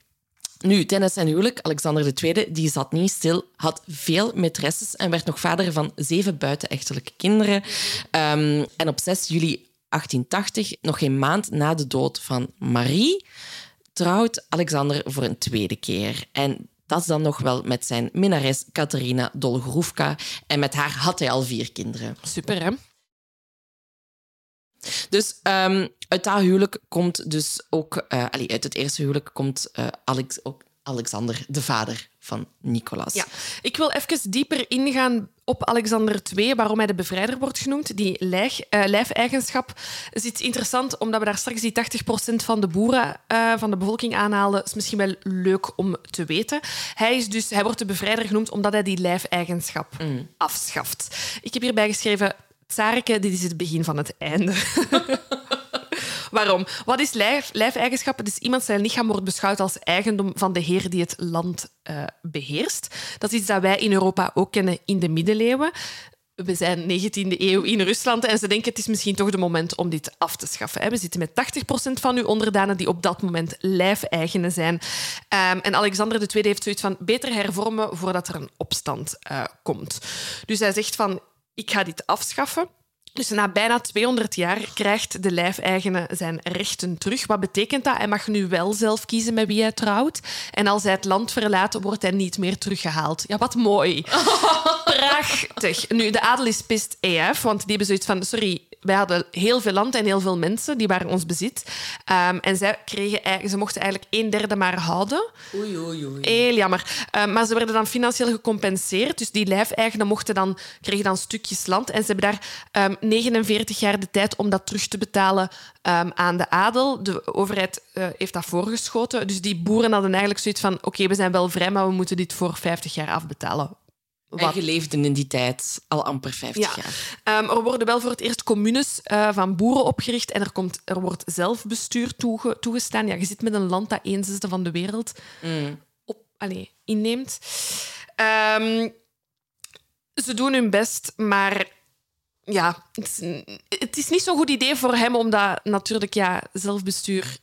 Nu, tijdens zijn huwelijk, Alexander II, die zat niet stil, had veel maîtresses en werd nog vader van zeven buitenechtelijke kinderen. Ehm, en op 6 juli 1880, nog geen maand na de dood van Marie, trouwt Alexander voor een tweede keer. En dat is dan nog wel met zijn minnares Katerina Dolgorovka. En met haar had hij al vier kinderen. Super, hè? Dus ehm, uit dat huwelijk komt dus ook... allee, uit het eerste huwelijk komt eh, Alex, ook Alexander, de vader van Nicolas. Ja. Ik wil even dieper ingaan op Alexander II, waarom hij de bevrijder wordt genoemd. Die lijf, eh, lijfeigenschap is iets interessant, omdat we daar straks die 80% van de boeren eh, van de bevolking aanhaalden. is misschien wel leuk om te weten. Hij, is dus, hij wordt de bevrijder genoemd omdat hij die lijfeigenschap afschaft. Ik heb hierbij geschreven... Tsareke, dit is het begin van het einde. Waarom? Wat is lijf, lijfeigenschap? Het is iemand zijn lichaam wordt beschouwd als eigendom van de heer die het land eh, beheerst. Dat is iets dat wij in Europa ook kennen in de middeleeuwen. We zijn 19e eeuw in Rusland en ze denken het is misschien toch de moment om dit af te schaffen. We zitten met 80% van uw onderdanen die op dat moment lijfeigenen zijn. Ehm, en Alexander II heeft zoiets van beter hervormen voordat er een opstand eh, komt. Dus hij zegt van ik ga dit afschaffen. Dus na bijna 200 jaar krijgt de lijfeigene zijn rechten terug. Wat betekent dat? Hij mag nu wel zelf kiezen met wie hij trouwt. En als hij het land verlaat, wordt hij niet meer teruggehaald. Ja, wat mooi. Prachtig. Nu, de adel is pist EF, want die hebben zoiets van... Sorry, wij hadden heel veel land en heel veel mensen, die waren ons bezit. Ehm, en zij kregen, eigenlijk- ze mochten eigenlijk een derde maar houden. Oei, oei, oei. Heel jammer. Eh, maar ze werden dan financieel gecompenseerd. Dus die lijfeigenen mochten dan, kregen dan stukjes land. En ze hebben daar ehm, 49 jaar de tijd om dat terug te betalen ehm, aan de adel. De overheid eh, heeft dat voorgeschoten. Dus die boeren hadden eigenlijk zoiets van... Oké, we zijn wel vrij, maar we moeten dit voor 50 jaar afbetalen. En je leefde in die tijd al amper 50 Ja. jaar. Ehm, er worden wel voor het eerst communes eh, van boeren opgericht en er, komt, er wordt zelfbestuur toege- toegestaan. Ja, je zit met een land dat een zesde van de wereld op, allee, inneemt. Ehm, ze doen hun best, maar ja, het is, het is niet zo'n goed idee voor hem, omdat natuurlijk ja, zelfbestuur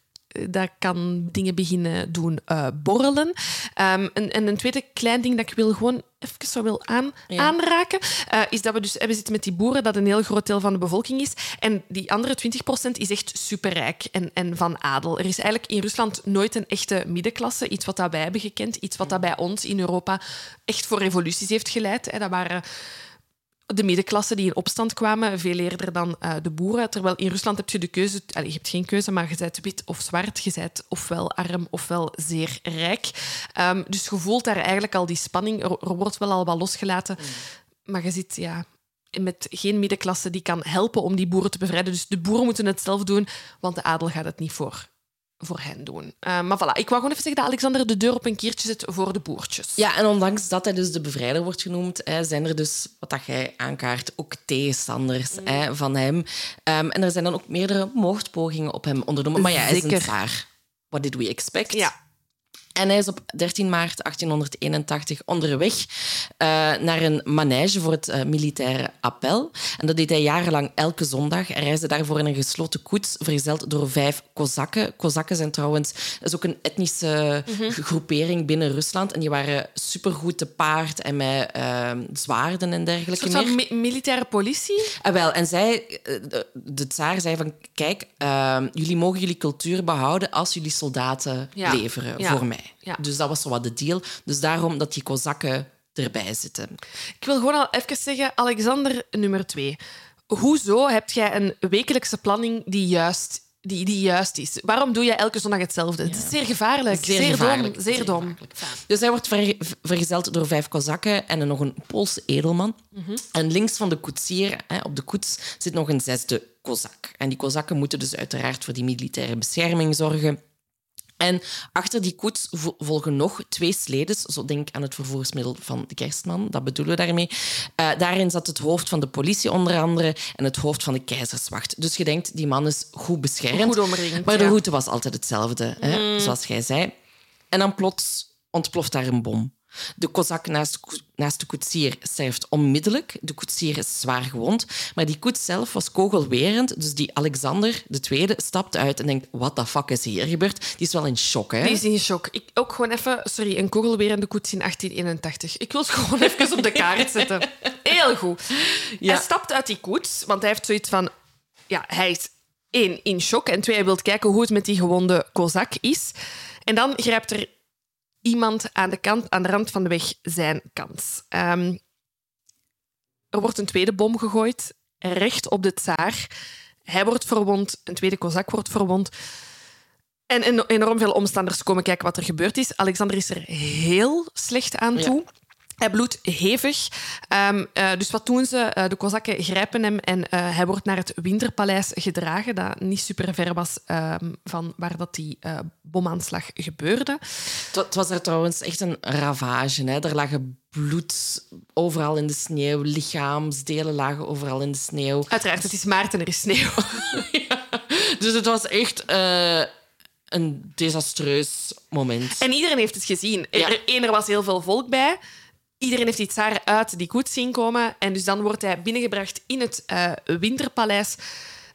dat kan dingen beginnen doen eh, borrelen. Ehm, en, en een tweede klein ding dat ik wil gewoon even zo wil aan, Ja. aanraken, eh, is dat we dus we zitten met die boeren, dat een heel groot deel van de bevolking is. En die andere 20% is echt superrijk en, en van adel. Er is eigenlijk in Rusland nooit een echte middenklasse, iets wat dat wij hebben gekend, iets wat dat bij ons in Europa echt voor revoluties heeft geleid. Hè. Dat waren de middenklasse die in opstand kwamen, veel eerder dan eh, de boeren. Terwijl in Rusland heb je de keuze... Je hebt geen keuze, maar je bent wit of zwart. Je bent ofwel arm ofwel zeer rijk. Ehm, dus je voelt daar eigenlijk al die spanning. Er, er wordt wel al wat losgelaten. Maar je zit ja, met geen middenklasse die kan helpen om die boeren te bevrijden. Dus de boeren moeten het zelf doen, want de adel gaat het niet voor, voor hen doen. Uh, maar voilà, ik wou gewoon even zeggen dat Alexander de deur op een keertje zet voor de boertjes. Ja, en ondanks dat hij dus de bevrijder wordt genoemd, hè, zijn er dus, wat dat jij aankaart, ook tegenstanders mm. hè, van hem. Um, en er zijn dan ook meerdere moordpogingen op hem ondernomen. Maar ja, hij is een. What did we expect? Ja. En hij is op 13 maart 1881 onderweg uh, naar een manege voor het uh, militaire appel. En dat deed hij jarenlang elke zondag. Hij reisde daarvoor in een gesloten koets, vergezeld door vijf Kozakken. Kozakken zijn trouwens is ook een etnische mm -hmm. groepering binnen Rusland. En die waren supergoed te paard en met uh, zwaarden en dergelijke. Een soort van mi militaire politie? Ah, wel, en zij, de, de tsaar zei van... Kijk, jullie mogen jullie cultuur behouden als jullie soldaten ja. leveren ja. voor mij. Ja. Dus dat was zo wat de deal. Dus daarom dat die Kozakken erbij zitten. Ik wil gewoon al even zeggen, Alexander nummer twee. Hoezo heb jij een wekelijkse planning die juist, die, die juist is? Waarom doe je elke zondag hetzelfde? Het is zeer gevaarlijk. Zeer, zeer gevaarlijk. dom. Zeer dom. Dus hij wordt ver, vergezeld door vijf Kozakken en nog een Poolse edelman. Mhm. En links van de koetsier, hè, op de koets, zit nog een zesde Kozak. En die Kozakken moeten dus uiteraard voor die militaire bescherming zorgen. En achter die koets volgen nog twee sledes. Zo denk aan het vervoersmiddel van de kerstman. Dat bedoelen we daarmee. Uh, daarin zat het hoofd van de politie onder andere en het hoofd van de keizerswacht. Dus je denkt, die man is goed beschermd. Goed omringd, maar de ja. route was altijd hetzelfde, hè? Mm. zoals jij zei. En dan plots ontploft daar een bom. De kozak naast, naast de koetsier sterft onmiddellijk. De koetsier is zwaar gewond. Maar die koets zelf was kogelwerend. Dus die Alexander, de tweede, stapt uit en denkt... What the fuck is hier gebeurd? Die is wel in shock, hè? Die is in shock. Ik ook gewoon even... Sorry, een kogelwerende koets in 1881. Ik wil het gewoon even op de kaart zetten. Heel goed. Ja. Hij stapt uit die koets, want hij heeft zoiets van... Ja, hij is één, in shock. En twee, hij wil kijken hoe het met die gewonde kozak is. En dan grijpt er iemand aan de, kant, aan de rand van de weg zijn kans. Um, er wordt een tweede bom gegooid, recht op de tsaar. Hij wordt verwond, een tweede kozak wordt verwond. En enorm veel omstanders komen kijken wat er gebeurd is. Alexander is er heel slecht aan toe. Ja. Hij bloedt hevig. Um, uh, dus wat doen ze? Uh, de Kozakken grijpen hem en uh, hij wordt naar het Winterpaleis gedragen, dat niet super ver was um, van waar dat die bomaanslag gebeurde. Het was er trouwens echt een ravage. Hè? Er lagen bloed overal in de sneeuw, lichaamsdelen lagen overal in de sneeuw. Uiteraard, het is maart en er is sneeuw. ja. Dus het was echt een desastreus moment. En iedereen heeft het gezien. Ja. Er, er was heel veel volk bij. Iedereen heeft die tsaar uit die koets zien komen. En dus dan wordt hij binnengebracht in het uh, Winterpaleis.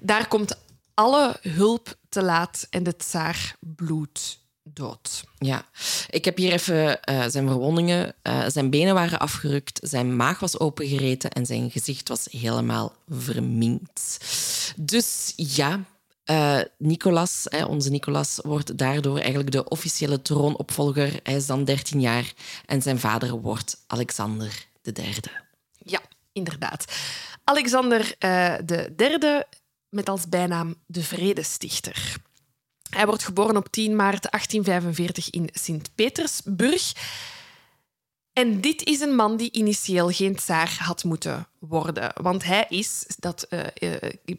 Daar komt alle hulp te laat en de tsaar bloedt dood. Ja, ik heb hier even uh, zijn verwondingen. Uh, zijn benen waren afgerukt, zijn maag was opengereten en zijn gezicht was helemaal verminkt. Dus ja, uh, Nicolas, hè, onze Nicolas, wordt daardoor eigenlijk de officiële troonopvolger. Hij is dan 13 jaar en zijn vader wordt Alexander de derde. Ja, inderdaad. Alexander uh, de derde, met als bijnaam de Vredestichter. Hij wordt geboren op 10 maart 1845 in Sint-Petersburg. En dit is een man die initieel geen tsaar had moeten worden. Want hij is, dat uh,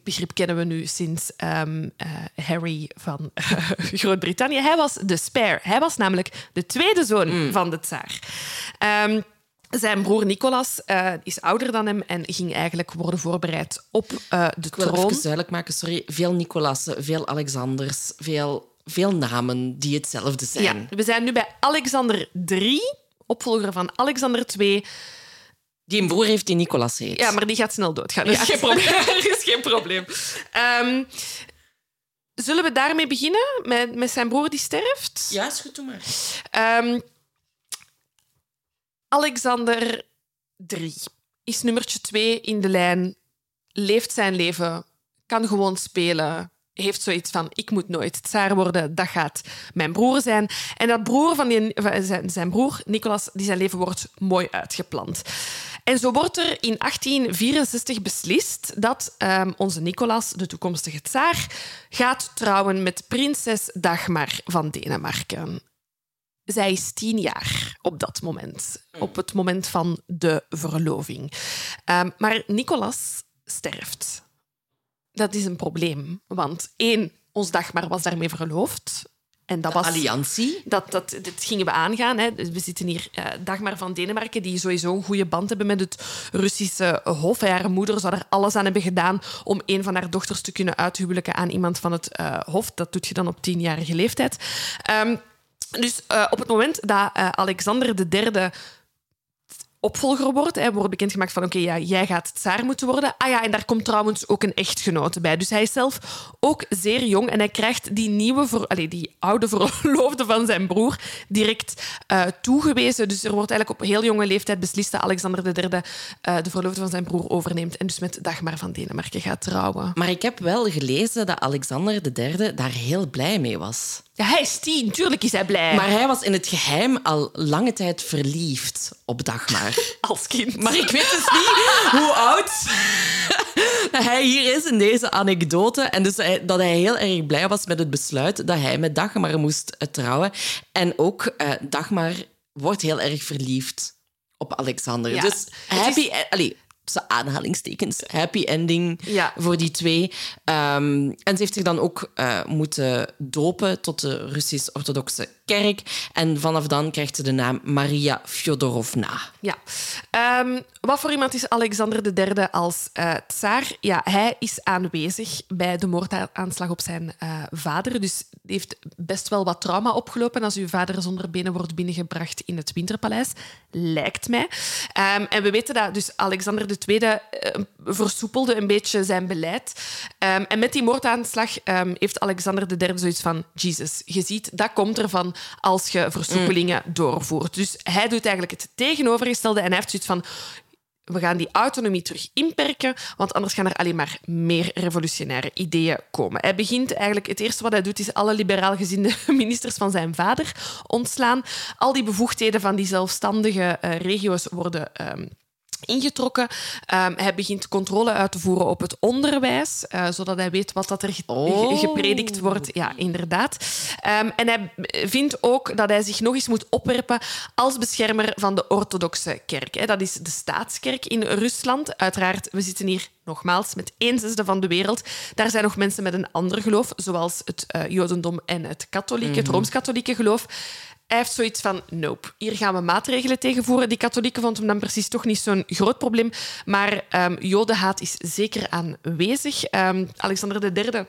begrip kennen we nu sinds um, uh, Harry van Groot-Brittannië, hij was de spare. Hij was namelijk de tweede zoon mm. van de tsaar. Um, zijn broer Nicolas uh, is ouder dan hem en ging eigenlijk worden voorbereid op uh, de Ik wil troon. even duidelijk maken, sorry. Veel Nicolassen, veel Alexanders, veel, veel namen die hetzelfde zijn. Ja, we zijn nu bij Alexander III opvolger van Alexander II. Die een broer heeft die Nicolas heet. Ja, maar die gaat snel doodgaan. Dus Ja. geen probleem. er is geen probleem. Um, zullen we daarmee beginnen? Met, met zijn broer die sterft? Ja, is goed, doe maar. Um, Alexander III is nummertje 2 in de lijn, leeft zijn leven, kan gewoon spelen, heeft zoiets van, ik moet nooit tsaar worden, dat gaat mijn broer zijn. En dat broer van, die, van zijn, zijn broer, Nicolas, die zijn leven wordt mooi uitgeplant. En zo wordt er in 1864 beslist dat um, onze Nicolas, de toekomstige tsaar, gaat trouwen met prinses Dagmar van Denemarken. Zij is tien jaar op dat moment, op het moment van de verloving. Um, maar Nicolas sterft dat is een probleem. Want één, ons Dagmar was daarmee verloofd. En dat was Alliantie. dat, dat, dit gingen we aangaan. Hè. We zitten hier eh, Dagmar van Denemarken, die sowieso een goede band hebben met het Russische Hof. Haar moeder zou er alles aan hebben gedaan om een van haar dochters te kunnen uithuwelijken aan iemand van het eh, Hof. Dat doet je dan op tienjarige leeftijd. Ehm, dus eh, op het moment dat Alexander III opvolger wordt. Hij wordt bekendgemaakt van, oké, ja, jij gaat tsaar moeten worden. Ah ja, en daar komt trouwens ook een echtgenote bij. Dus hij is zelf ook zeer jong en hij krijgt die nieuwe, ver, die oude verloofde van zijn broer direct eh, toegewezen. Dus er wordt eigenlijk op heel jonge leeftijd beslist dat Alexander III eh, de verloofde van zijn broer overneemt en dus met Dagmar van Denemarken gaat trouwen. Maar ik heb wel gelezen dat Alexander III daar heel blij mee was. Ja, hij is tien, tuurlijk is hij blij. Maar hij was in het geheim al lange tijd verliefd op Dagmar. als kind. Maar ik weet dus niet hoe oud hij hier is in deze anekdote. En dus hij- dat hij heel erg blij was met het besluit dat hij met Dagmar moest eh, trouwen. En ook eh, Dagmar wordt heel erg verliefd op Alexander. Ja. Dus happy... is- e- Allee, tussen aanhalingstekens. Happy ending Ja. voor die twee. Ehm, en ze heeft zich dan ook eh, moeten dopen tot de Russisch-Orthodoxe kerk. En vanaf dan krijgt ze de naam Maria Fyodorovna. Ja. Ehm, wat voor iemand is Alexander III als eh tsaar? Ja, hij is aanwezig bij de moordaanslag op zijn eh, vader. Dus heeft best wel wat trauma opgelopen als uw vader zonder benen wordt binnengebracht in het Winterpaleis. Lijkt mij. Ehm, en we weten dat dus Alexander II eh, versoepelde een beetje zijn beleid. Ehm, en met die moordaanslag heeft Alexander III zoiets van... Jesus, je ziet, dat komt ervan als je versoepelingen doorvoert. Dus hij doet eigenlijk het tegenovergestelde en hij heeft zoiets van... We gaan die autonomie terug inperken, want anders gaan er alleen maar meer revolutionaire ideeën komen. Hij begint eigenlijk, het eerste wat hij doet, is alle liberaal gezinde ministers van zijn vader ontslaan. Al die bevoegdheden van die zelfstandige eh, regio's worden ehm, ingetrokken. Ehm, hij begint controle uit te voeren op het onderwijs, eh, zodat hij weet wat dat er Oh. ge- gepredikt wordt. Ja, inderdaad. Ehm, en hij vindt ook dat hij zich nog eens moet opwerpen als beschermer van de orthodoxe kerk. Hè. Dat is de staatskerk in Rusland. Uiteraard, we zitten hier nogmaals met een zesde van de wereld. Daar zijn nog mensen met een ander geloof, zoals het eh, jodendom en het katholieke, het rooms-katholieke geloof. Hij heeft zoiets van, nope, hier gaan we maatregelen tegenvoeren. Die katholieken vonden hem dan precies toch niet zo'n groot probleem. Maar ehm, jodenhaat is zeker aanwezig. Ehm, Alexander III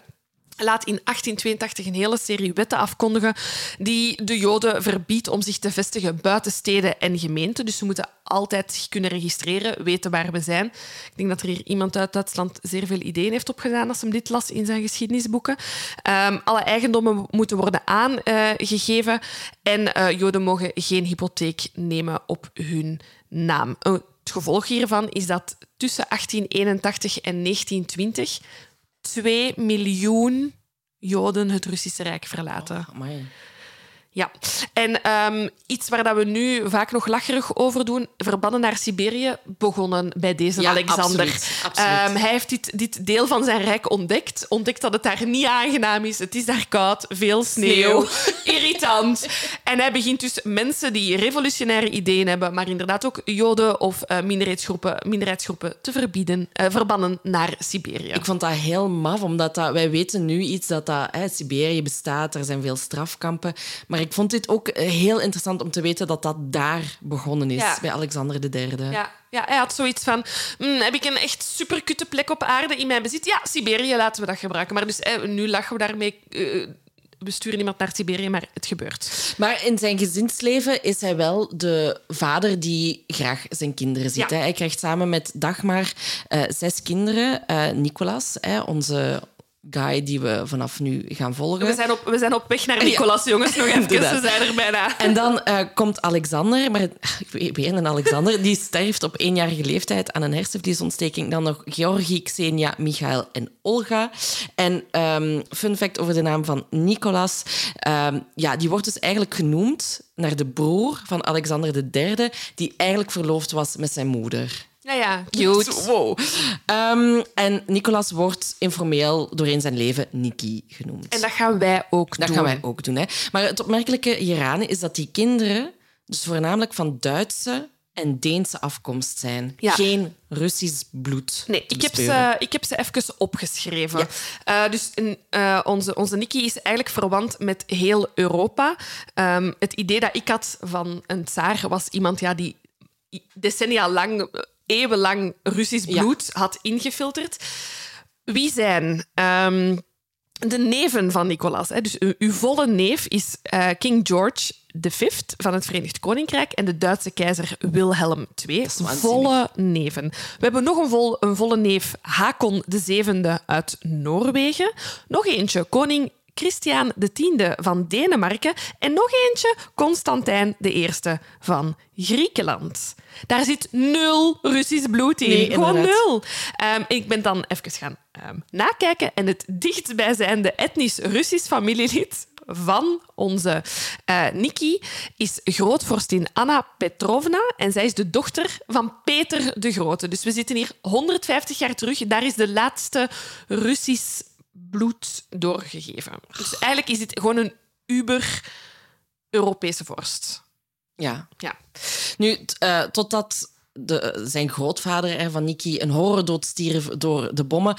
laat in 1882 een hele serie wetten afkondigen die de Joden verbiedt om zich te vestigen buiten steden en gemeenten. Dus ze moeten altijd kunnen registreren, weten waar we zijn. Ik denk dat er hier iemand uit Duitsland zeer veel ideeën heeft opgedaan als hem dit las in zijn geschiedenisboeken. Ehm, alle eigendommen moeten worden aangegeven en eh, Joden mogen geen hypotheek nemen op hun naam. Eh, Het gevolg hiervan is dat tussen 1881 en 1920 2 miljoen Joden het Russische Rijk verlaten. Amai. Ja, en ehm, iets waar dat we nu vaak nog lacherig over doen, verbannen naar Siberië, begonnen bij deze Ja, Alexander. absoluut, absoluut. Ehm, hij heeft dit, dit deel van zijn rijk ontdekt. Ontdekt dat het daar niet aangenaam is. Het is daar koud, veel sneeuw, irritant. En hij begint dus mensen die revolutionaire ideeën hebben, maar inderdaad ook Joden of eh, minderheidsgroepen, minderheidsgroepen te verbieden, eh, verbannen naar Siberië. Ik vond dat heel maf, omdat dat, wij weten nu iets dat, dat hè, Siberië bestaat, er zijn veel strafkampen. Maar ik vond dit ook eh, heel interessant om te weten dat dat daar begonnen is, Ja. bij Alexander III. Ja, ja, hij had zoiets van: "Hmm, heb ik een echt superkutte plek op aarde in mijn bezit? Ja, Siberië laten we dat gebruiken. Maar dus eh, nu lachen we daarmee. eh, we sturen iemand naar Siberië, maar het gebeurt. Maar in zijn gezinsleven is hij wel de vader die graag zijn kinderen ziet. Ja. Hij krijgt samen met Dagmar zes kinderen. Eh, Nicolas, hè, onze guy die we vanaf nu gaan volgen. We zijn op, we zijn op weg naar Nicolas, jongens. Nog even, ze zijn er bijna. En dan eh, komt Alexander, maar ik weet- weer een Alexander, die sterft op eenjarige leeftijd aan een hersenvliesontsteking. Dan nog Georgi, Xenia, Michael en Olga. En ehm, fun fact over de naam van Nicolas. ehm, ja, die wordt dus eigenlijk genoemd naar de broer van Alexander III, die eigenlijk verloofd was met zijn moeder. Ja, ja, cute. Wow. Ehm, en Nicolas wordt informeel doorheen zijn leven Niki genoemd. En dat gaan wij ook Dat doen. gaan wij ook doen. Hè. Maar het opmerkelijke hieraan is dat die kinderen, dus voornamelijk van Duitse en Deense afkomst zijn. Ja. Geen Russisch bloed. Nee, ik heb, ze, ik heb ze even opgeschreven. Ja. Eh, dus eh, onze, onze Nikki is eigenlijk verwant met heel Europa. Ehm, het idee dat ik had van een tsaar was iemand ja, die decennia lang, eh, eeuwenlang Russisch Ja. bloed had ingefilterd. Wie zijn ehm, de neven van Nicolas? Hè? Dus uw, uw volle neef is eh, King George V van het Verenigd Koninkrijk en de Duitse keizer Wilhelm II. Volle neven. We hebben nog een, vol, een volle neef, Hakon VII uit Noorwegen. Nog eentje, koning Christian X van Denemarken. En nog eentje, Constantijn I van Griekenland. Daar zit nul Russisch bloed in. Nee, Gewoon inderdaad. nul. Ehm, ik ben dan even gaan ehm, nakijken. En het dichtstbijzijnde etnisch Russisch familielid van onze eh Nikki is grootvorstin Anna Petrovna. En zij is de dochter van Peter de Grote. Dus we zitten hier 150 jaar terug. Daar is de laatste Russisch bloed doorgegeven. Dus eigenlijk is dit gewoon een uber-Europese vorst. Ja. Ja. Nu, eh, totdat de, zijn grootvader van Nicky een horrordood stierf door de bommen,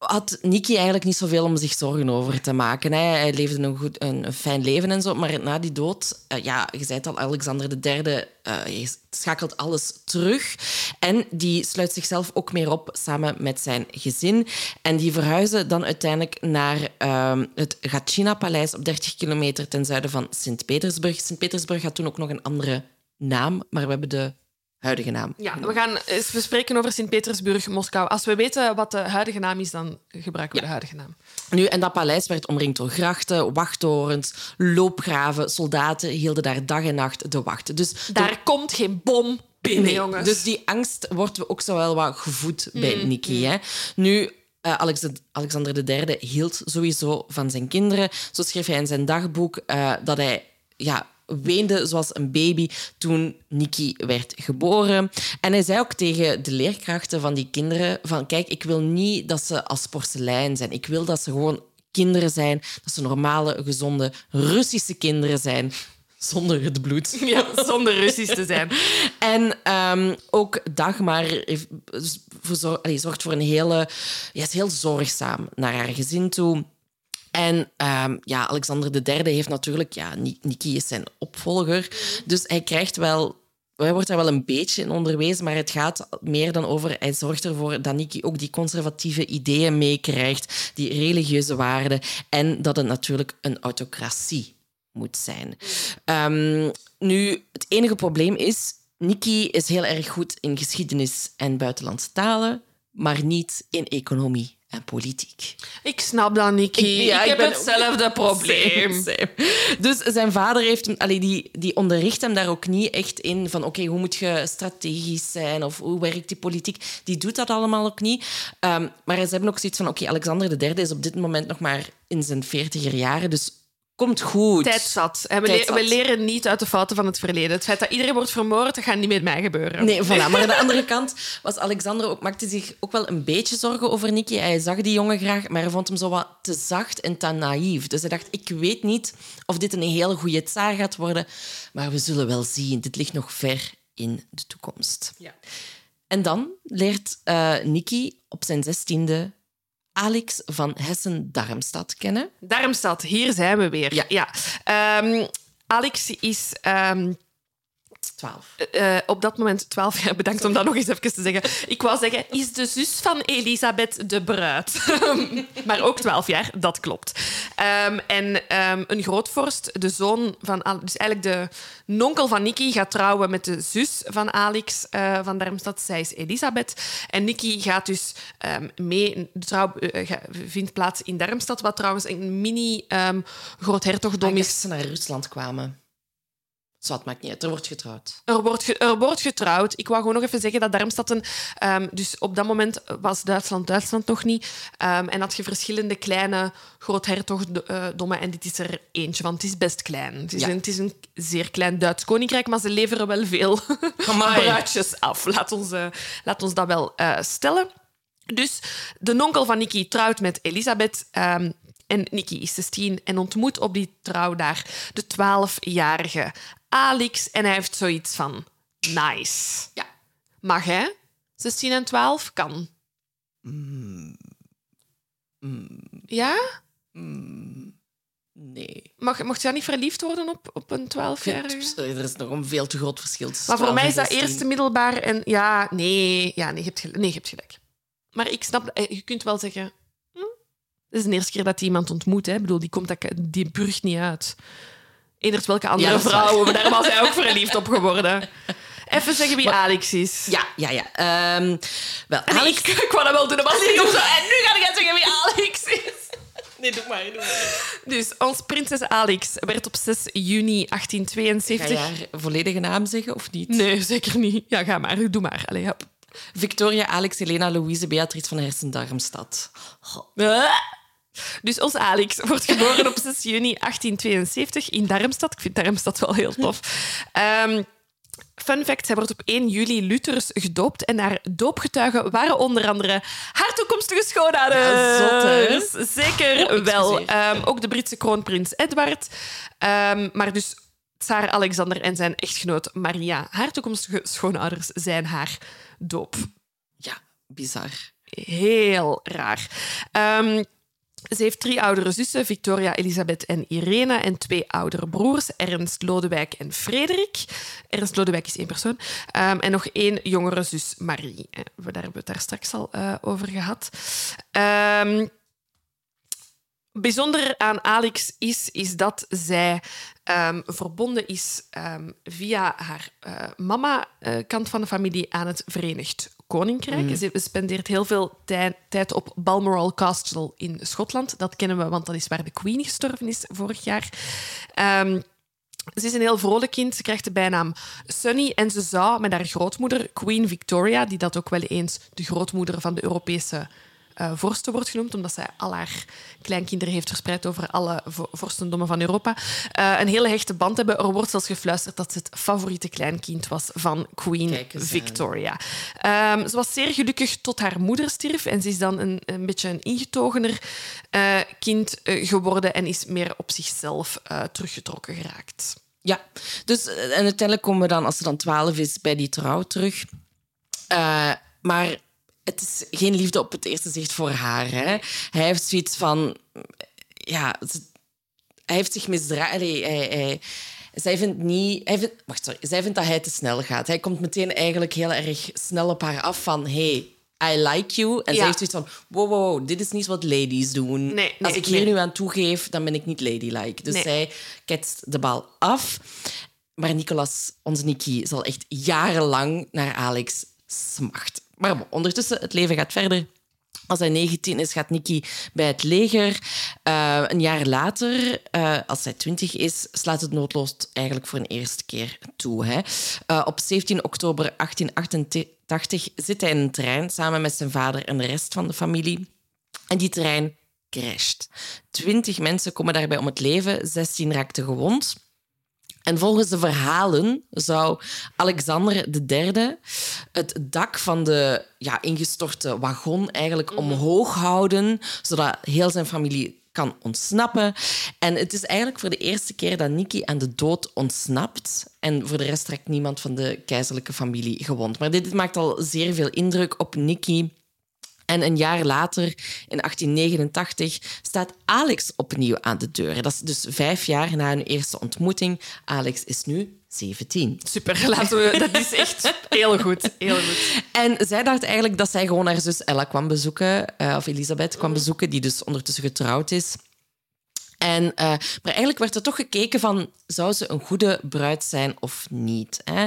had Nicky eigenlijk niet zoveel om zich zorgen over te maken. Hè. Hij leefde een, goed, een, fijn leven en zo, maar na die dood, eh, ja, je zei het al, Alexander III eh, hij schakelt alles terug. En die sluit zichzelf ook meer op samen met zijn gezin. En die verhuizen dan uiteindelijk naar ehm, het Gatchina-paleis op 30 kilometer ten zuiden van Sint-Petersburg. Sint-Petersburg had toen ook nog een andere naam, maar we hebben de huidige naam. Ja, we gaan eens bespreken over Sint-Petersburg, Moskou. Als we weten wat de huidige naam is, dan gebruiken we de huidige naam. Nu, en dat paleis werd omringd door grachten, wachttorens, loopgraven. Soldaten hielden daar dag en nacht de wacht. Dus Daar komt geen bom binnen, Nee, jongens. Dus die angst wordt ook zo wel wat gevoed bij Mm, Nicky. Hè. Nu, eh, Alex- Alexander III hield sowieso van zijn kinderen. Zo schreef hij in zijn dagboek eh, dat hij ja, weende zoals een baby toen Nicky werd geboren. En hij zei ook tegen de leerkrachten van die kinderen van kijk, ik wil niet dat ze als porselein zijn. Ik wil dat ze gewoon kinderen zijn, dat ze normale, gezonde Russische kinderen zijn. Zonder het bloed. Ja, zonder Russisch te zijn. En ehm, ook Dagmar heeft, allee, zorgt voor een hele... Ja, is heel zorgzaam naar haar gezin toe. En ehm, ja, Alexander III heeft natuurlijk... Ja, Ni- Niki is zijn opvolger. Dus hij krijgt wel... Hij wordt daar wel een beetje in onderwezen, maar het gaat meer dan over... Hij zorgt ervoor dat Niki ook die conservatieve ideeën meekrijgt, die religieuze waarden, en dat het natuurlijk een autocratie moet zijn. Ehm, nu, het enige probleem is... Nikki is heel erg goed in geschiedenis en buitenlandse talen, maar niet in economie en politiek. Ik snap dat, Nicky. Ik, ja, ik heb ben- hetzelfde probleem. Same, same. Dus zijn vader heeft hem, allee, die, die onderricht hem daar ook niet echt in van oké, hoe moet je strategisch zijn of hoe werkt die politiek. Die doet dat allemaal ook niet. Ehm, maar ze hebben ook zoiets van oké, Alexander III is op dit moment nog maar in zijn veertiger jaren, dus komt goed. Tijd zat. En we, Tijd le- zat. we leren niet uit de fouten van het verleden. Het feit dat iedereen wordt vermoord, dat gaat niet met mij gebeuren. Nee, voilà. Maar aan de andere kant was Alexander ook, maakte zich ook wel een beetje zorgen over Nicky. Hij zag die jongen graag, maar hij vond hem zo wat te zacht en te naïef. Dus hij dacht, ik weet niet of dit een hele goede tsaar gaat worden, maar we zullen wel zien. Dit ligt nog ver in de toekomst. Ja. En dan leert Nicky op zijn zestiende Alex van Hessen-Darmstad kennen. Darmstad, hier zijn we weer. Ja. Ehm, Alex is... Ehm, 12. Eh, eh, op dat moment 12. jaar. bedankt om dat nog eens even te zeggen. Ik wou zeggen, is de zus van Elisabeth de bruid. maar ook 12 jaar, dat klopt. Ehm, en ehm, een grootvorst, de zoon van... Dus eigenlijk de nonkel van Nicky gaat trouwen met de zus van Alex eh, van Darmstad. Zij is Elisabeth. En Nicky gaat dus ehm, mee... Trouw vindt plaats in Darmstad, wat trouwens een mini groot hertogdom is. ze naar Rusland kwamen. Het maakt niet uit. Er wordt getrouwd. Er wordt, ge- er wordt getrouwd. Ik wou gewoon nog even zeggen dat Darmstad een... ehm, dus op dat moment was Duitsland Duitsland nog niet. Ehm, en had je verschillende kleine groothertogdommen. En dit is er eentje, want het is best klein. Het is, Ja. een, het is een zeer klein Duits koninkrijk, maar ze leveren wel veel bruidjes af. Laat ons, eh, laat ons dat wel eh, stellen. Dus de nonkel van Nicky trouwt met Elisabeth. ehm, en Nicky is 16 en ontmoet op die trouw daar de 12-jarige Alex. En hij heeft zoiets van... Nice. Ja. Mag hè? 16 en 12 kan. Ja? Nee. Mag, mocht je dan niet verliefd worden op, op een 12-jarige? Er is nog een veel te groot verschil Maar voor 12 mij is dat 16. eerste middelbaar en ja, nee, ja, nee, je hebt gelijk. Nee, je hebt gelijk. Maar ik snap, eh, je kunt wel zeggen, hm, dit is de eerste keer dat hij iemand ontmoet. Hè. Ik bedoel, die, komt dat, die burgt niet uit. Eendert welke andere Ja, vrouwen, maar daar was hij ook verliefd op geworden. Even zeggen wie Alex is. Ja, ja, ja. Ehm, wel, En Alex... ik, wou dat wel doen, maar niet zo. En nu ga ik zeggen wie Alex is. Nee, doe maar, doe maar. Dus ons prinses Alex werd op 6 juni Ga 1872... je haar volledige naam zeggen of niet? Nee, zeker niet. Ja, ga maar. Doe maar. Allee, hop. Victoria, Alex, Helena, Louise, Beatrice van Hersen-Darmstad. Dus ons Alex wordt geboren op 6 juni 1872 in Darmstad. Ik vind Darmstad wel heel tof. Ehm, fun fact, zij wordt op 1 juli Luthers gedoopt en haar doopgetuigen waren onder andere haar toekomstige schoonouders. Ja? Zeker Oh, wel. Ehm, ook de Britse kroonprins Edward. Ehm, maar dus Tsaar Alexander en zijn echtgenoot Maria, haar toekomstige schoonouders, zijn haar doop Ja, bizar. heel raar. Ehm, ze heeft drie oudere zussen, Victoria, Elisabeth en Irene, en twee oudere broers, Ernst, Lodewijk en Frederik. Ernst Lodewijk is één persoon. Ehm, en nog één jongere zus, Marie. Eh, Daar hebben we het daar straks al eh, over gehad. Ehm, bijzonder aan Alex is, is dat zij ehm, verbonden is ehm, via haar eh, mama-kant van de familie aan het Verenigd Koninkrijk. Ze spendeert heel veel tij- tijd op Balmoral Castle in Schotland. Dat kennen we, want dat is waar de Queen gestorven is vorig jaar. Ehm, ze is een heel vrolijk kind. Ze krijgt de bijnaam Sunny. En ze zou met haar grootmoeder, Queen Victoria, die dat ook wel eens de grootmoeder van de Europese eh, vorsten wordt genoemd, omdat zij al haar kleinkinderen heeft verspreid over alle vo- vorstendommen van Europa, eh, een hele hechte band hebben. Er wordt zelfs gefluisterd dat ze het favoriete kleinkind was van Queen. Victoria. Ehm, ze was zeer gelukkig tot haar moeder stierf en ze is dan een, een beetje een ingetogener eh, kind geworden en is meer op zichzelf teruggetrokken geraakt. Ja, dus en uiteindelijk komen we dan, als ze dan 12 is, bij die trouw terug. Maar het is geen liefde op het eerste zicht voor haar. Hè. Hij heeft zoiets van... Ja, ze- hij heeft zich misdragen. Allee, Hij, hij, zij vindt niet... Hij vindt, wacht, sorry. Zij vindt dat hij te snel gaat. Hij komt meteen eigenlijk heel erg snel op haar af van... Hey, I like you. En Ja. zij heeft zoiets van... Wow, wow, dit is niet wat ladies doen. Nee, nee, Als ik hier nee. nu aan toegeef, dan ben ik niet ladylike. Dus zij ketst de bal af. Maar Nicolas, onze Nicky, zal echt jarenlang naar Alex smachten. Maar ondertussen, het leven gaat verder. Als hij 19 is, gaat Nicky bij het leger. Eh, een jaar later, eh, als hij 20 is, slaat het noodlot eigenlijk voor een eerste keer toe. Hè. Eh, op 17 oktober 1888 zit hij in een trein samen met zijn vader en de rest van de familie. En die trein crasht. Twintig mensen komen daarbij om het leven, 16 raakten gewond. En volgens de verhalen zou Alexander III het dak van de ja, ingestorte wagon eigenlijk omhoog houden, zodat heel zijn familie kan ontsnappen. En het is eigenlijk voor de eerste keer dat Nicky aan de dood ontsnapt. En voor de rest raakt niemand van de keizerlijke familie gewond. Maar dit maakt al zeer veel indruk op Nicky. En een jaar later, in 1889, staat Alex opnieuw aan de deur. Dat is dus vijf jaar na hun eerste ontmoeting. Alex is nu 17. Super, laten we, dat is echt heel goed. Heel goed. En zij dacht eigenlijk dat zij gewoon haar zus Ella kwam bezoeken, eh, of Elisabeth kwam bezoeken, die dus ondertussen getrouwd is. En, eh, maar eigenlijk werd er toch gekeken van, zou ze een goede bruid zijn of niet? Hè?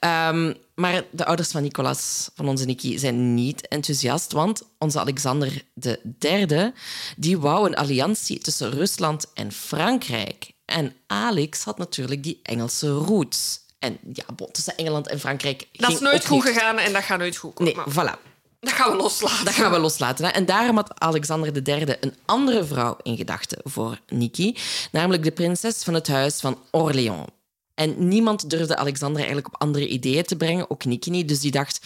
Ehm, maar de ouders van Nicolas, van onze Nicky, zijn niet enthousiast, want onze Alexander de derde, die wou een alliantie tussen Rusland en Frankrijk. En Alex had natuurlijk die Engelse roots. En ja, bon, tussen Engeland en Frankrijk Dat is nooit goed gegaan en dat gaat nooit goed komen. Nee, voilà. Dat gaan we loslaten. Dat gaan we loslaten. Hè. En daarom had Alexander III een andere vrouw in gedachten voor Nicky, namelijk de prinses van het huis van Orléans. En niemand durfde Alexander eigenlijk op andere ideeën te brengen, ook Nicky niet. Dus die dacht,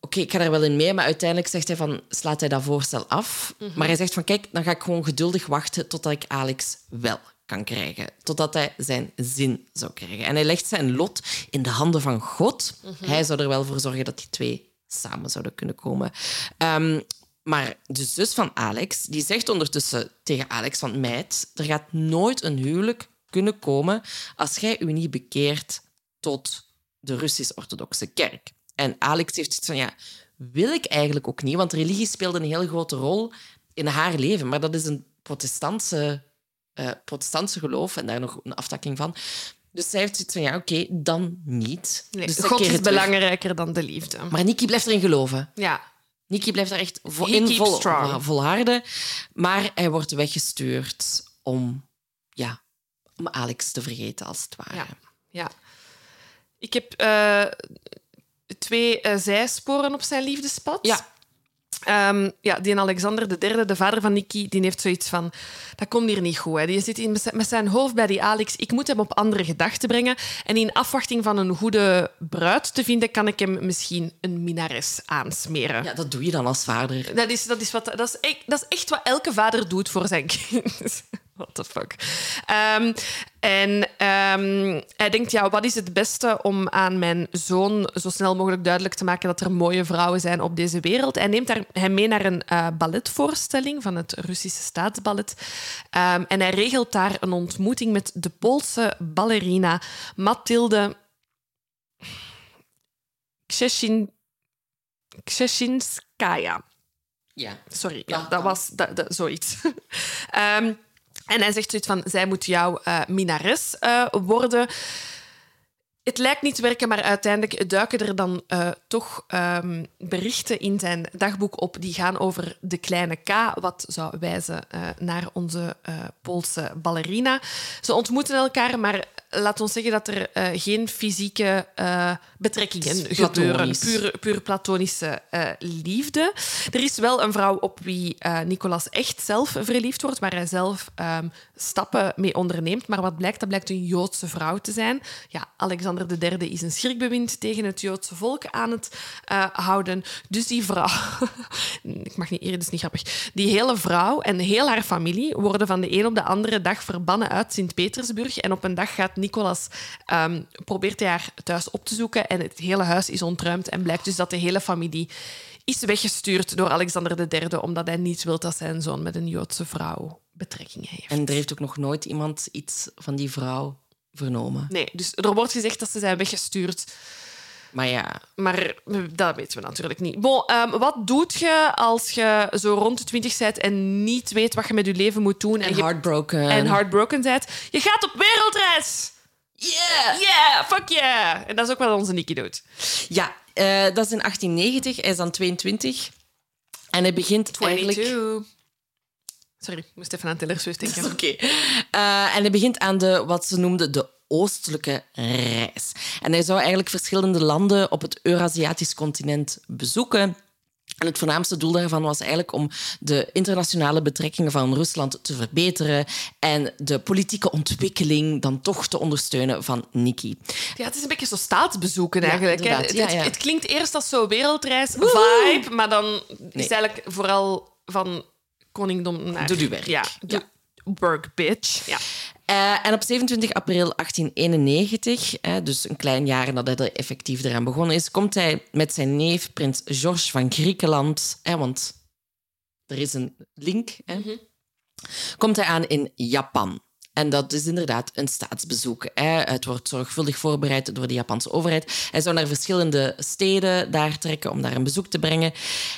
oké, ik ga er wel in mee. Maar uiteindelijk zegt hij van, slaat hij dat voorstel af. Maar hij zegt van, kijk, dan ga ik gewoon geduldig wachten totdat ik Alex wel kan krijgen, totdat hij zijn zin zou krijgen. En hij legt zijn lot in de handen van God. Hij zou er wel voor zorgen dat die twee samen zouden kunnen komen. Ehm, maar de zus van Alex, die zegt ondertussen tegen Alex van... Meid, er gaat nooit een huwelijk kunnen komen als jij u niet bekeert tot de Russisch-orthodoxe kerk. En Alex heeft zoiets van, ja, wil ik eigenlijk ook niet, want religie speelde een heel grote rol in haar leven. Maar dat is een protestantse, eh, protestantse geloof en daar nog een aftakking van. Dus zij heeft zoiets van, ja, oké, dan niet. Nee, dus God is terug. belangrijker dan de liefde. Maar Nikki blijft erin geloven. Ja. Nikki blijft er echt vo- in vol, strong. volharden. Maar hij wordt weggestuurd om, ja, om Alex te vergeten, als het ware. Ja. ja. Ik heb eh, twee eh, zijsporen op zijn liefdespad. Ja. Ehm, ja, die Alexander III, de vader van Nicky, die heeft zoiets van... Dat komt hier niet goed. Hè. Die zit in, met zijn hoofd bij die Alex. Ik moet hem op andere gedachten brengen. En in afwachting van een goede bruid te vinden, kan ik hem misschien een minares aansmeren. Ja, dat doe je dan als vader. Dat is, dat, is wat, dat, is echt, dat is echt wat elke vader doet voor zijn kind. What the fuck. Ehm, en ehm, hij denkt, ja, wat is het beste om aan mijn zoon zo snel mogelijk duidelijk te maken dat er mooie vrouwen zijn op deze wereld? Hij neemt hem mee naar een eh, balletvoorstelling van het Russische staatsballet. Ehm, en hij regelt daar een ontmoeting met de Poolse ballerina Mathilde Krzeshin, Krzeszynskaya. Ja. Sorry, Ja, dat was dat, dat- zoiets. Ehm, en hij zegt zoiets van, zij moet jouw eh, minares eh, worden. Het lijkt niet te werken, maar uiteindelijk duiken er dan eh, toch ehm, berichten in zijn dagboek op die gaan over de kleine K, wat zou wijzen eh, naar onze eh, Poolse ballerina. Ze ontmoeten elkaar, maar laat ons zeggen dat er geen fysieke betrekkingen gebeuren. Puur, puur platonische liefde. Er is wel een vrouw op wie Nicolas echt zelf verliefd wordt, waar hij zelf ehm, stappen mee onderneemt. Maar wat blijkt, dat blijkt een Joodse vrouw te zijn. Ja, Alexander III is een schrikbewind tegen het Joodse volk aan het eh, houden. Dus die vrouw... Ik mag niet eerder, dat is niet grappig. Die hele vrouw en heel haar familie worden van de een op de andere dag verbannen uit Sint-Petersburg. En op een dag gaat Nicolas... ehm, probeert hij haar thuis op te zoeken en het hele huis is ontruimd. En blijkt dus dat de hele familie is weggestuurd door Alexander III, omdat hij niet wil dat zijn zoon met een Joodse vrouw betrekkingen heeft. En er heeft ook nog nooit iemand iets van die vrouw vernomen. Nee, dus er wordt gezegd dat ze zijn weggestuurd. Maar ja, Maar dat weten we natuurlijk niet. Bon, ehm, wat doet je als je zo rond de twintig bent en niet weet wat je met je leven moet doen? en je, heartbroken. en heartbroken bent? Je gaat op wereldreis! Yeah! Yeah, fuck yeah! En dat is ook wat onze Nicky doet. Ja, eh, dat is in 1890. Hij is dan 22. En hij begint eigenlijk... 22. Sorry, ik moest even aan Taylor Swift denken. Oké. Eh, en hij begint aan de, wat ze noemden de oostelijke reis. En hij zou eigenlijk verschillende landen op het Eurasiatisch continent bezoeken. En het voornaamste doel daarvan was eigenlijk om de internationale betrekkingen van Rusland te verbeteren en de politieke ontwikkeling dan toch te ondersteunen van Nikki. Ja, het is een beetje zo staatsbezoeken eigenlijk. Het, Ja, het- ja. het klinkt eerst als zo'n wereldreis-vibe, maar dan is Nee. het eigenlijk vooral van koningdom naar... Doe werk. Ja, doe- work, bitch. Ja. Eh, en op 27 april 1891, hè, dus een klein jaar nadat hij effectief eraan begonnen is, komt hij met zijn neef, prins George van Griekenland, hè, want er is een link, hè, komt hij aan in Japan. En dat is inderdaad een staatsbezoek. Hè. Het wordt zorgvuldig voorbereid door de Japanse overheid. Hij zou naar verschillende steden daar trekken om daar een bezoek te brengen.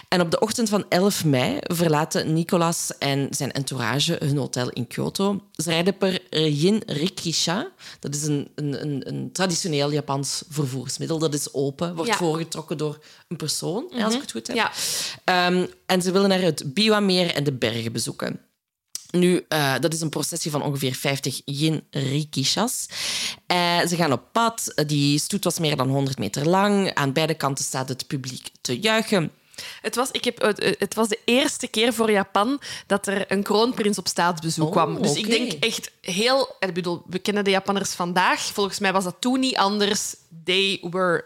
En op de ochtend van 11 mei verlaten Nicolas en zijn entourage hun hotel in Kyoto. Ze rijden per Yin-rikisha. Dat is een, een, een, een traditioneel Japans vervoersmiddel. Dat is open, wordt Ja. voorgetrokken door een persoon, als ik het goed heb. Ja. Ehm, en ze willen naar het Biwa-meer en de bergen bezoeken. Nu, eh, dat is een processie van ongeveer 50 yin-rikishas. Eh, ze gaan op pad. Die stoet was meer dan 100 meter lang. Aan beide kanten staat het publiek te juichen. Het was, ik heb, het- het was de eerste keer voor Japan dat er een kroonprins op staatsbezoek Oh, kwam. Dus ik denk echt heel... Ik bedoel, we kennen de Japanners vandaag. Volgens mij was dat toen niet anders. They were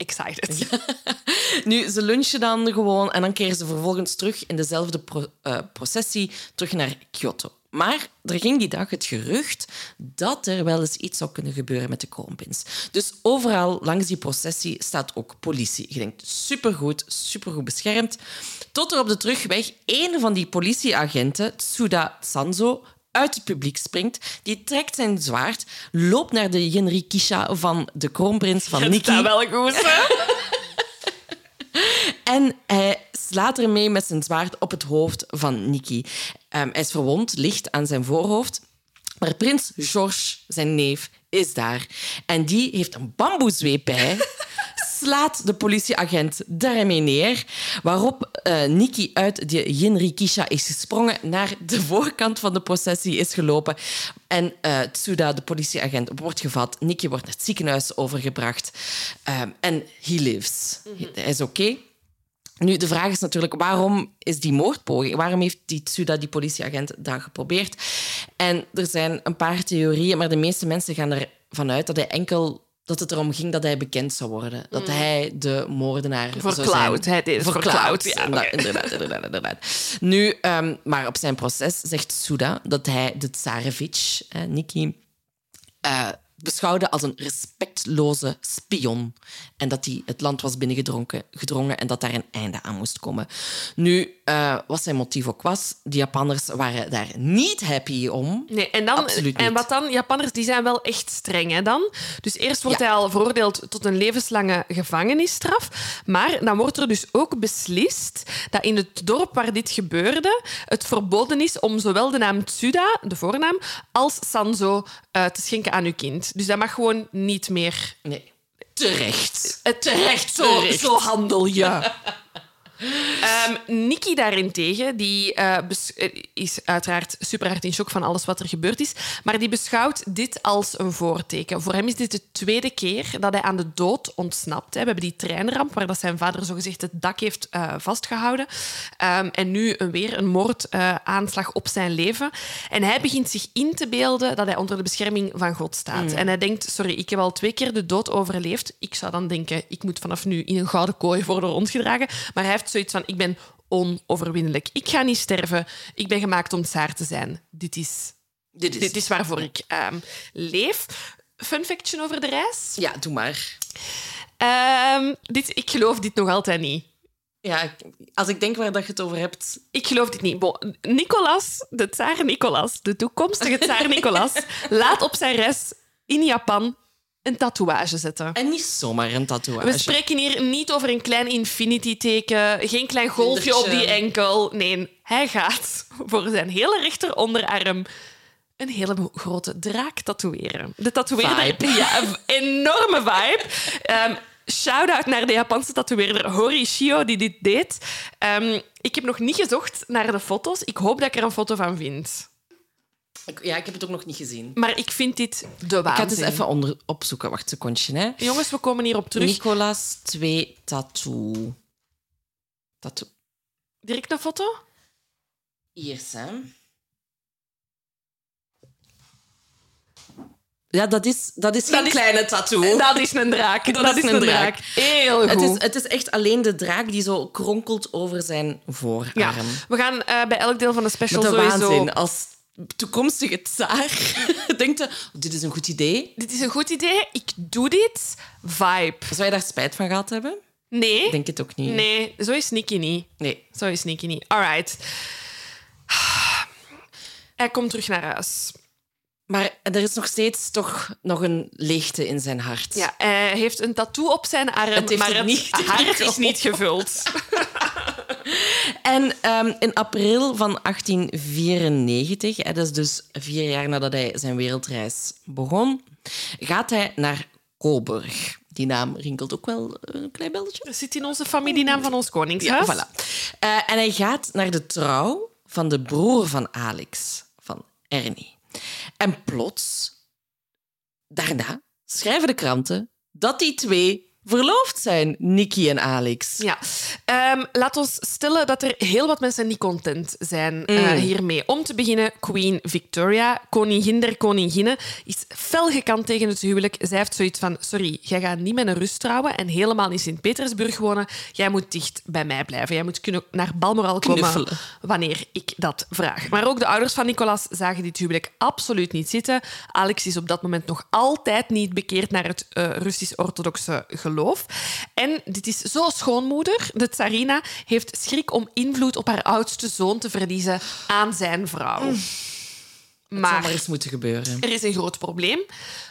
excited. Nu, ze lunchen dan gewoon en dan keren ze vervolgens terug in dezelfde eh, processie terug naar Kyoto. Maar er ging die dag het gerucht dat er wel eens iets zou kunnen gebeuren met de kroonprins. Dus overal langs die processie staat ook politie. Je denkt, supergoed, supergoed beschermd. Tot er op de terugweg een van die politieagenten, Tsuda Sanzo, uit het publiek springt. Die trekt zijn zwaard, loopt naar de Jinrikisha van de kroonprins van Nikki. wel goed? En hij slaat ermee met zijn zwaard op het hoofd van Nikki. Ehm, hij is verwond, ligt aan zijn voorhoofd. Maar prins Georges, zijn neef, is daar. En die heeft een bamboezweep bij. slaat de politieagent daarmee neer. Waarop eh Nikki uit de Jinrikisha is gesprongen, naar de voorkant van de processie is gelopen. En eh, Tsuda, de politieagent, wordt gevat. Nikki wordt naar het ziekenhuis overgebracht. Ehm, en he lives. Hij is oké. Nu, de vraag is natuurlijk, waarom is die moordpoging? Waarom heeft die Tsuda, die politieagent, dat geprobeerd? En er zijn een paar theorieën, maar de meeste mensen gaan ervan uit dat hij enkel dat het erom ging dat hij bekend zou worden. Dat hij de moordenaar Voor zou clout. zijn. Het voor clout. clout, ja, Inderdaad, inderdaad, inderdaad, inderdaad. Nu, ehm, maar op zijn proces zegt Tsuda dat hij de Tsarevich, eh, Nikki, eh, beschouwde als een respectloze spion. En dat hij het land was binnengedrongen gedrongen en dat daar een einde aan moest komen. Nu, eh, wat zijn motief ook was, de Japanners waren daar niet happy om. Nee, en, dan, Absoluut en wat dan? Japanners die zijn wel echt streng. Hè, dan. Dus eerst wordt Ja. hij al veroordeeld tot een levenslange gevangenisstraf. Maar dan wordt er dus ook beslist dat in het dorp waar dit gebeurde het verboden is om zowel de naam Tsuda, de voornaam, als Sanzo eh, te schenken aan uw kind. Dus dat mag gewoon niet meer. Nee. Terecht. Het terecht, zo, Terecht. zo handel je. Ehm Nikki daarentegen, die eh, eh, is uiteraard super hard in shock van alles wat er gebeurd is, maar die beschouwt dit als een voorteken. Voor hem is dit de tweede keer dat hij aan de dood ontsnapt. Hè. We hebben die treinramp waar dat zijn vader zogezegd het dak heeft eh, vastgehouden. Ehm, en nu een, weer een moordaanslag op zijn leven. En hij begint zich in te beelden dat hij onder de bescherming van God staat. En hij denkt, sorry, ik heb al twee keer de dood overleefd. Ik zou dan denken, ik moet vanaf nu in een gouden kooi worden rondgedragen. Maar hij heeft zoiets van, ik ben onoverwinnelijk. Ik ga niet sterven. Ik ben gemaakt om tsaar te zijn. Dit is, Dit is... dit is waarvoor ik ehm, leef. Fun factje over de reis. Ja, doe maar. Ehm, dit, ik geloof dit nog altijd niet. Ja, als ik denk waar dat je het over hebt... Ik geloof dit niet. Bon, Nicolas, de tsaar Nicolas, de toekomstige tsaar Nicolas, laat op zijn reis in Japan een tatoeage zetten. En niet zomaar een tatoeage. We spreken hier niet over een klein infinity-teken, geen klein golfje op die enkel. Nee, hij gaat voor zijn hele rechter onderarm een hele grote draak tatoeëren. De tatoeëerder... Vibe. Ja, een enorme vibe. Ehm, Shout-out naar de Japanse tatoeëerder Hori Shio, die dit deed. Ehm, ik heb nog niet gezocht naar de foto's. Ik hoop dat ik er een foto van vind. Ik- Ja, ik heb het ook nog niet gezien. Maar ik vind dit de Ik ga het waanzin. eens even onder opzoeken. Wacht een secondje, hè. Jongens, we komen hierop terug. Nicolas 2 tattoo. Tattoo. Direct een foto? Hier, hè. Ja, dat is, dat is geen kleine tattoo. Dat is een draak. Dat, is een draak. Heel goed. Het is, het is echt alleen de draak die zo kronkelt over zijn voorarm. Ja, we gaan eh, bij elk deel van de special Met de sowieso... waanzin. Als toekomstige tsaar denkt dit is een goed idee. Dit is een goed idee. Ik doe dit. Vibe. Zou je daar spijt van gehad hebben? Nee. Ik denk het ook niet. Nee, zo is Nicky niet. Nee. Zo is Nicky niet. All right. Hij komt terug naar huis. Maar er is nog steeds toch nog een leegte in zijn hart. Ja, hij heeft een tattoo op zijn arm, Het maar het niet hart is niet gevuld. En ehm, in april van 1894, hè, dat is dus vier jaar nadat hij zijn wereldreis begon, gaat hij naar Coburg. Die naam rinkelt ook wel een klein belletje. Dat zit in onze familienaam van ons Ja, koningshuis. voilà. Eh, en hij gaat naar de trouw van de broer van Alex, van Ernie. En plots, daarna, schrijven de kranten dat die twee verloofd zijn, Nikki en Alex. Ja, um, laat ons stellen dat er heel wat mensen niet content zijn uh, hiermee. Om te beginnen, Queen Victoria, koningin der koninginnen, is fel gekant tegen het huwelijk. Zij heeft zoiets van, sorry, jij gaat niet met een rust trouwen en helemaal in Sint-Petersburg wonen. Jij moet dicht bij mij blijven. Jij moet kunnen naar Balmoral komen Knuffelen. wanneer ik dat vraag. Maar ook de ouders van Nicolas zagen dit huwelijk absoluut niet zitten. Alex is op dat moment nog altijd niet bekeerd naar het uh, Russisch-orthodoxe geloof. En dit is zo schoonmoeder. De tsarina heeft schrik om invloed op haar oudste zoon te verliezen aan zijn vrouw. Mm. Maar, het maar eens moeten gebeuren. Er is een groot probleem,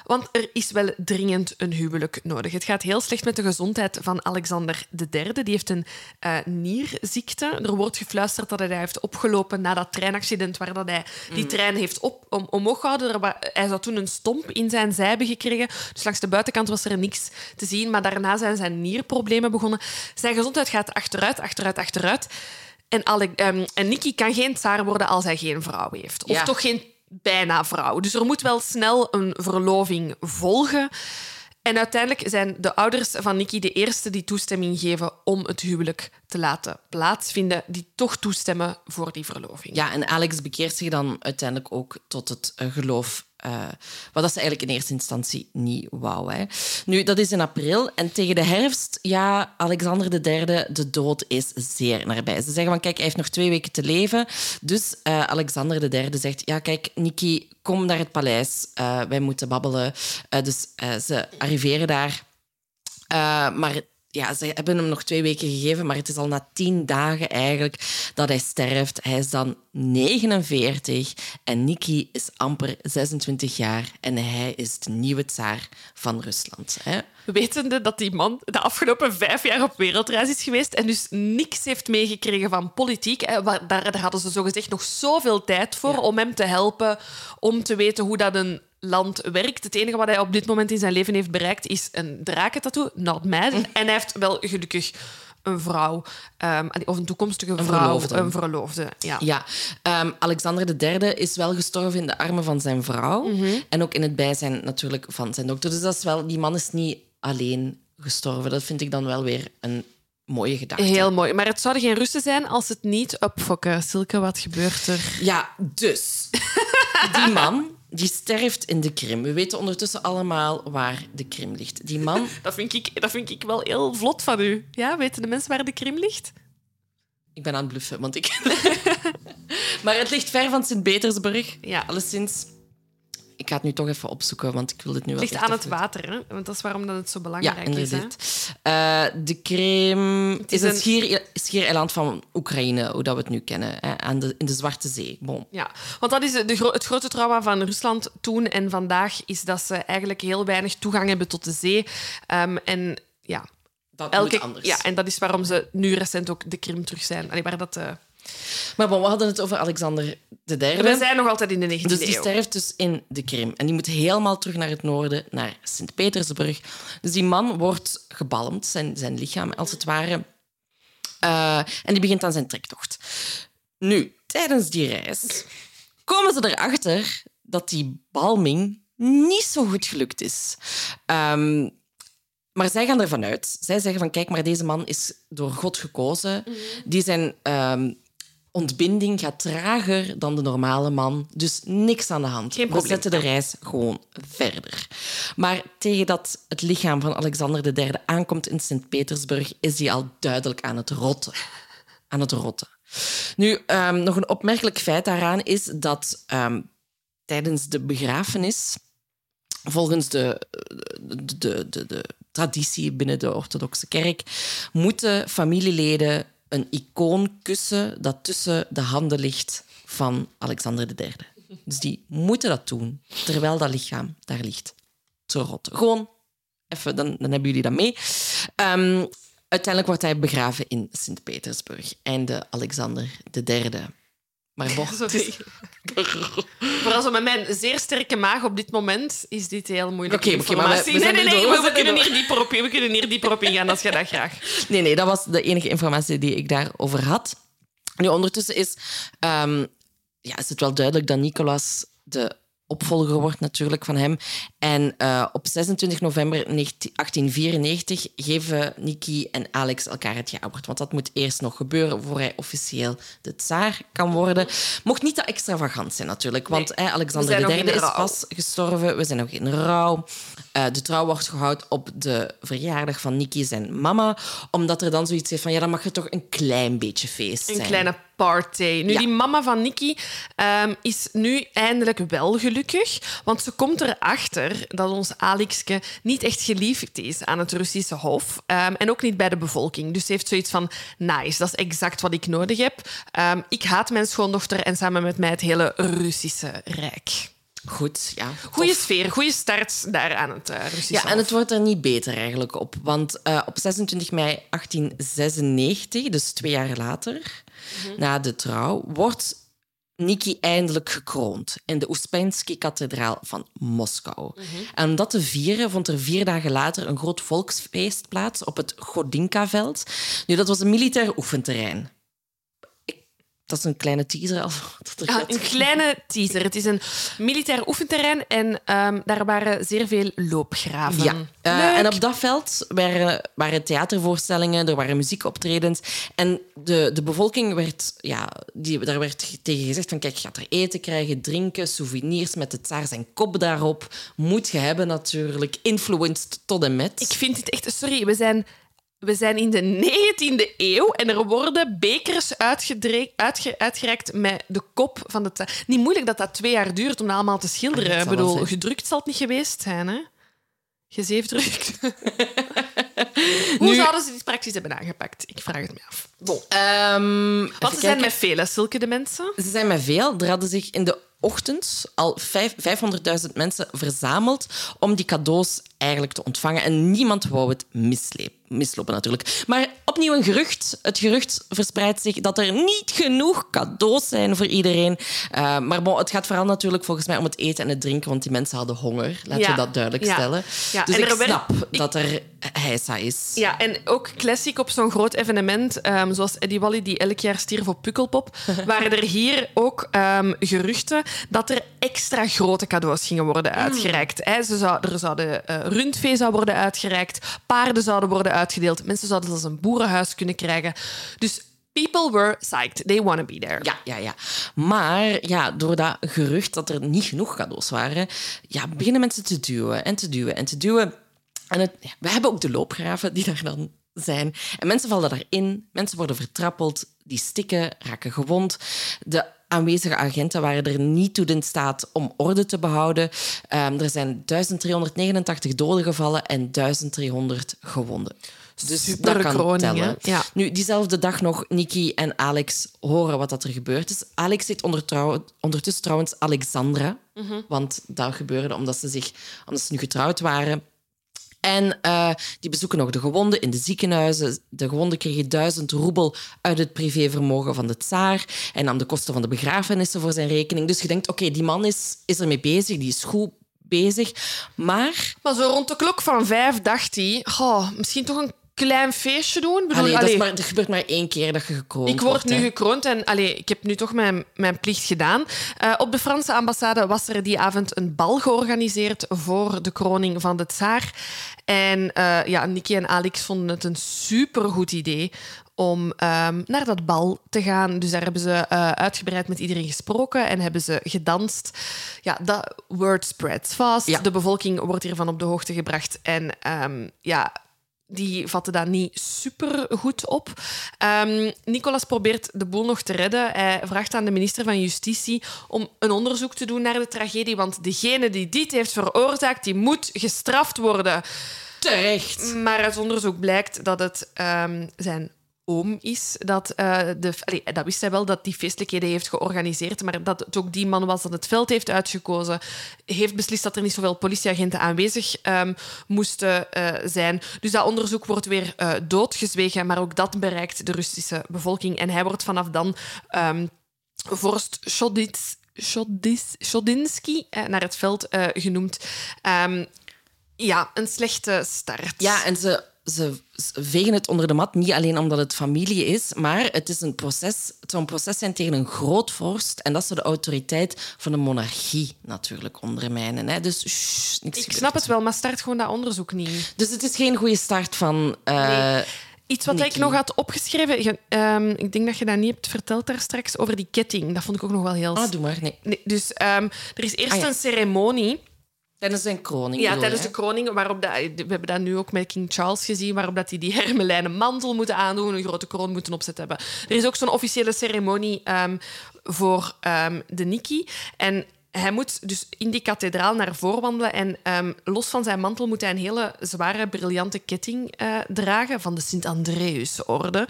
want er is wel dringend een huwelijk nodig. Het gaat heel slecht met de gezondheid van Alexander III. Die heeft een uh, nierziekte. Er wordt gefluisterd dat hij heeft opgelopen na dat treinaccident waar dat hij die mm. trein heeft op, om, omhoog gehouden. Hij zou toen een stomp in zijn zij hebben gekregen. Dus langs de buitenkant was er niks te zien. Maar daarna zijn zijn nierproblemen begonnen. Zijn gezondheid gaat achteruit, achteruit, achteruit. En, Ale um, en Nicky kan geen tsaar worden als hij geen vrouw heeft. Of Ja. toch geen bijna vrouw. Dus er moet wel snel een verloving volgen. En uiteindelijk zijn de ouders van Nicky de eerste die toestemming geven om het huwelijk te laten plaatsvinden, die toch toestemmen voor die verloving. Ja, en Alex bekeert zich dan uiteindelijk ook tot het uh, geloof. Uh, wat dat ze eigenlijk in eerste instantie niet wou. Hè. Nu, dat is in april. En tegen de herfst, ja, Alexander III, de dood is zeer nabij. Ze zeggen van, kijk, hij heeft nog twee weken te leven. Dus uh, Alexander III zegt, ja, kijk, Niki, kom naar het paleis. Uh, wij moeten babbelen. Dus ze arriveren daar. maar ja, ze hebben hem nog twee weken gegeven, maar het is al na tien dagen eigenlijk dat hij sterft. Hij is dan 49 en Nikki is amper 26 jaar en hij is de nieuwe tsaar van Rusland. Hè? Wetende dat die man de afgelopen vijf jaar op wereldreis is geweest en dus niks heeft meegekregen van politiek. Hè, waar, daar, daar hadden ze zogezegd nog zoveel tijd voor ja. om hem te helpen, om te weten hoe dat een land werkt. Het enige wat hij op dit moment in zijn leven heeft bereikt is een drakentattoo, not mad. En hij heeft wel gelukkig een vrouw, um, of een toekomstige Een vrouw, verloofde. een verloofde. Ja. Ja, um, Alexander III is wel gestorven in de armen van zijn vrouw en ook in het bijzijn natuurlijk van zijn dokter. Dus dat is wel, die man is niet alleen gestorven. Dat vind ik dan wel weer een mooie gedachte. Heel mooi. Maar het zouden geen Russen zijn als het niet opfokken. Silke, wat gebeurt er? Ja, dus die man die sterft in de Krim. We weten ondertussen allemaal waar de Krim ligt. Die man Dat vind ik, dat vind ik wel heel vlot van u. Ja, weten de mensen waar de Krim ligt? Ik ben aan het bluffen, want ik... maar het ligt ver van Sint-Petersburg. Ja. Alleszins. Ik ga het nu toch even opzoeken, want ik wil dit nu wel Het ligt aan het water, hè? want dat is waarom dat het zo Ja, belangrijk is. Hè? Eh, de Krim is, is het een- schier, schiereiland van Oekraïne, hoe dat we het nu kennen, hè, aan de, in de Zwarte Zee. Bon. Ja, want dat is de, gro- het grote trauma van Rusland toen en vandaag, is dat ze eigenlijk heel weinig toegang hebben tot de zee. Ehm, en ja, Dat elke, moet anders. ja, en dat is waarom ze nu recent ook de Krim terug zijn. Allee, waar dat, eh, Maar bon, we hadden het over Alexander III. we zijn nog altijd in de 19e Dus die eeuw. sterft dus in de Krim. En die moet helemaal terug naar het noorden, naar Sint-Petersburg. Dus die man wordt gebalmd, zijn, zijn lichaam als het ware. Eh, en die begint aan zijn trektocht. Nu, tijdens die reis komen ze erachter dat die balming niet zo goed gelukt is. Ehm, maar zij gaan ervan uit. Zij zeggen van, kijk, maar deze man is door God gekozen. Die zijn ehm, ontbinding gaat trager dan de normale man. Dus niks aan de hand. Geen We zetten de reis gewoon verder. Maar tegen dat het lichaam van Alexander III aankomt in Sint-Petersburg, is hij al duidelijk aan het rotten. Aan het rotten. Nu, ehm, nog een opmerkelijk feit daaraan is dat ehm, tijdens de begrafenis volgens de, de, de, de, de traditie binnen de orthodoxe kerk moeten familieleden een icoon kussen dat tussen de handen ligt van Alexander III. Dus die moeten dat doen, terwijl dat lichaam daar ligt. Te rotten. Gewoon even, dan, dan hebben jullie dat mee. Ehm, uiteindelijk wordt hij begraven in Sint-Petersburg. Einde Alexander III. Maar bon, Sorry. Vooral zo met mijn zeer sterke maag op dit moment is dit heel moeilijk. Oké, oké, maar we- we nee, zijn nee, er nee, door, we we, zijn er kunnen door. hier dieper op, we kunnen hier dieper op ingaan als je dat graag. Nee, nee, dat was de enige informatie die ik daarover had. Nu, ondertussen is, ehm, ja, is het wel duidelijk dat Nicolas de opvolger wordt natuurlijk van hem. En uh, op 26 november 1894 geven Nikki en Alex elkaar het jawoord. Want dat moet eerst nog gebeuren voor hij officieel de tsaar kan worden. Mocht niet te extravagant zijn natuurlijk, want nee, Alexander III is pas gestorven. We zijn nog in rouw. Uh, de trouw wordt gehouden op de verjaardag van Nikki zijn mama, omdat er dan zoiets is van ja, dan mag je toch een klein beetje feest zijn. Een kleine party. Nu, die mama van Nikki um, is nu eindelijk wel gelukkig, want ze komt erachter dat ons Alexke niet echt geliefd is aan het Russische hof um, en ook niet bij de bevolking. Dus ze heeft zoiets van, nice, dat is exact wat ik nodig heb. Um, ik haat mijn schoondochter en samen met mij het hele Russische Rijk. Goed, ja. Goeie sfeer, goede start daar aan het uh, Ja, en het wordt er niet beter eigenlijk op. Want uh, op 26 mei 1896, dus twee jaar later, mhm. na de trouw, wordt Nikki eindelijk gekroond in de Uspensky-kathedraal van Moskou. Mhm. En om dat te vieren vond er vier dagen later een groot volksfeest plaats op het Godinka-veld. Nu, dat was een militair oefenterrein. Dat is een kleine teaser al. Ah, een kleine teaser. Het is een militair oefenterrein en um, daar waren zeer veel loopgraven. Ja. Uh, en op dat veld waren, waren theatervoorstellingen, er waren muziekoptredens. En de, de bevolking werd, ja, die, daar werd tegen gezegd van kijk, je gaat er eten krijgen, drinken, souvenirs met de tsaar zijn kop daarop. Moet je hebben natuurlijk. Influenced tot en met. Ik vind het echt... Sorry, we zijn we zijn in de 19e eeuw en er worden bekers uitgereikt met de kop van de... Niet moeilijk dat dat twee jaar duurt om dat allemaal te schilderen. Ah, Ik bedoel, gedrukt zal het niet geweest zijn, hè? Gezeefdrukt. Hoe zouden ze dit praktisch hebben aangepakt? Ik vraag het me af. Bon. Um, Want ze zijn met vele, zulke de mensen? Ze zijn met veel. Er hadden zich in de ochtend al 500.000 mensen verzameld om die cadeaus eigenlijk te ontvangen. En niemand wou het mislepen mislopen natuurlijk. Maar opnieuw een gerucht. Het gerucht verspreidt zich dat er niet genoeg cadeaus zijn voor iedereen. Uh, maar bon, het gaat vooral natuurlijk volgens mij om het eten en het drinken, want die mensen hadden honger. Laten we dat duidelijk stellen. Ja. Dus en ik snap dat er heisa is. Ja, en ook classic op zo'n groot evenement, um, zoals Eddie Wally, die elk jaar stierf op Pukkelpop, waren er hier ook um, geruchten dat er extra grote cadeaus gingen worden mm. uitgereikt. Mm. Ze zou, er zouden uh, rundvee zou worden uitgereikt, paarden zouden worden uitgedeeld. Mensen zouden zelfs een boerenhuis kunnen krijgen. Dus people were psyched. They want to be there. Ja, ja, ja. Maar ja, door dat gerucht dat er niet genoeg cadeaus waren, ja, beginnen mensen te duwen en te duwen en te duwen. En we hebben ook de loopgraven die daar dan zijn. En mensen vallen daarin, mensen worden vertrappeld, die stikken, raken gewond. De aanwezige agenten waren er niet toe in staat om orde te behouden. Um, er zijn 1389 doden gevallen en 1300 gewonden. Dus Super dat kan tellen. Ja. Nu, diezelfde dag nog, Nikki en Alex horen wat dat er gebeurd is. Alex heet ondertussen trouwens Alexandra. Mm Want dat gebeurde omdat ze, zich, omdat ze nu getrouwd waren. En uh, die bezoeken nog de gewonden in de ziekenhuizen. De gewonden kregen duizend roebel uit het privévermogen van de tsaar en nam de kosten van de begrafenissen voor zijn rekening. Dus je denkt, oké, die man is, is ermee bezig, die is goed bezig. Maar... Maar zo rond de klok van vijf dacht hij... Oh, misschien toch een klein feestje doen. Bedoel, allee, dat, maar, gebeurt maar één keer dat je gekroond Ik word nu gekroond en allee, ik heb nu toch mijn, mijn plicht gedaan. Uh, op de Franse ambassade was er die avond een bal georganiseerd voor de kroning van de tsaar. En uh, ja, Niki en Alex vonden het een supergoed idee om um, naar dat bal te gaan. Dus daar hebben ze uh, uitgebreid met iedereen gesproken en hebben ze gedanst. Ja, dat word spreads fast. Ja. De bevolking wordt hiervan op de hoogte gebracht. En um, ja, die vatten dat niet super goed op. Um, Nicolas probeert de boel nog te redden. Hij vraagt aan de minister van Justitie om een onderzoek te doen naar de tragedie, want degene die dit heeft veroorzaakt, die moet gestraft worden. Terecht. Maar uit onderzoek blijkt dat het um, zijn is. Dat, uh, de, dat wist hij wel, dat die feestelijkheden heeft georganiseerd. Maar dat het ook die man was dat het veld heeft uitgekozen. Heeft beslist dat er niet zoveel politieagenten aanwezig um, moesten uh, zijn. Dus dat onderzoek wordt weer uh, doodgezwegen. Maar ook dat bereikt de Russische bevolking. En hij wordt vanaf dan um, vorst Shodits, naar het veld genoemd. Um, ja, een slechte start. Ja, en ze ze vegen het onder de mat, niet alleen omdat het familie is, maar het is een proces. Het zou een proces zijn tegen een groot vorst en dat ze de autoriteit van de monarchie natuurlijk ondermijnen. Hè. Dus shh, niks Ik gebeurt. snap het wel, maar start gewoon dat onderzoek niet. Dus het is geen goede start van. eh, Nee. Iets wat Nikki. ik nog had opgeschreven, je- ehm, ik denk dat je dat niet hebt verteld daar straks, over die ketting. Dat vond ik ook nog wel heel... Ah, doe maar. Nee. Nee, dus ehm, er is eerst Ah, ja. een ceremonie Tijdens zijn kroning. Ja, tijdens je, de kroning, waarop dat, we hebben dat nu ook met King Charles gezien, waarop dat hij die hermelijnen mantel moeten aandoen, een grote kroon moeten opzetten hebben. Er is ook zo'n officiële ceremonie ehm, voor ehm, de Nikki. En hij moet dus in die kathedraal naar voren wandelen en ehm, los van zijn mantel moet hij een hele zware, briljante ketting eh, dragen van de Sint-Andreus-orde.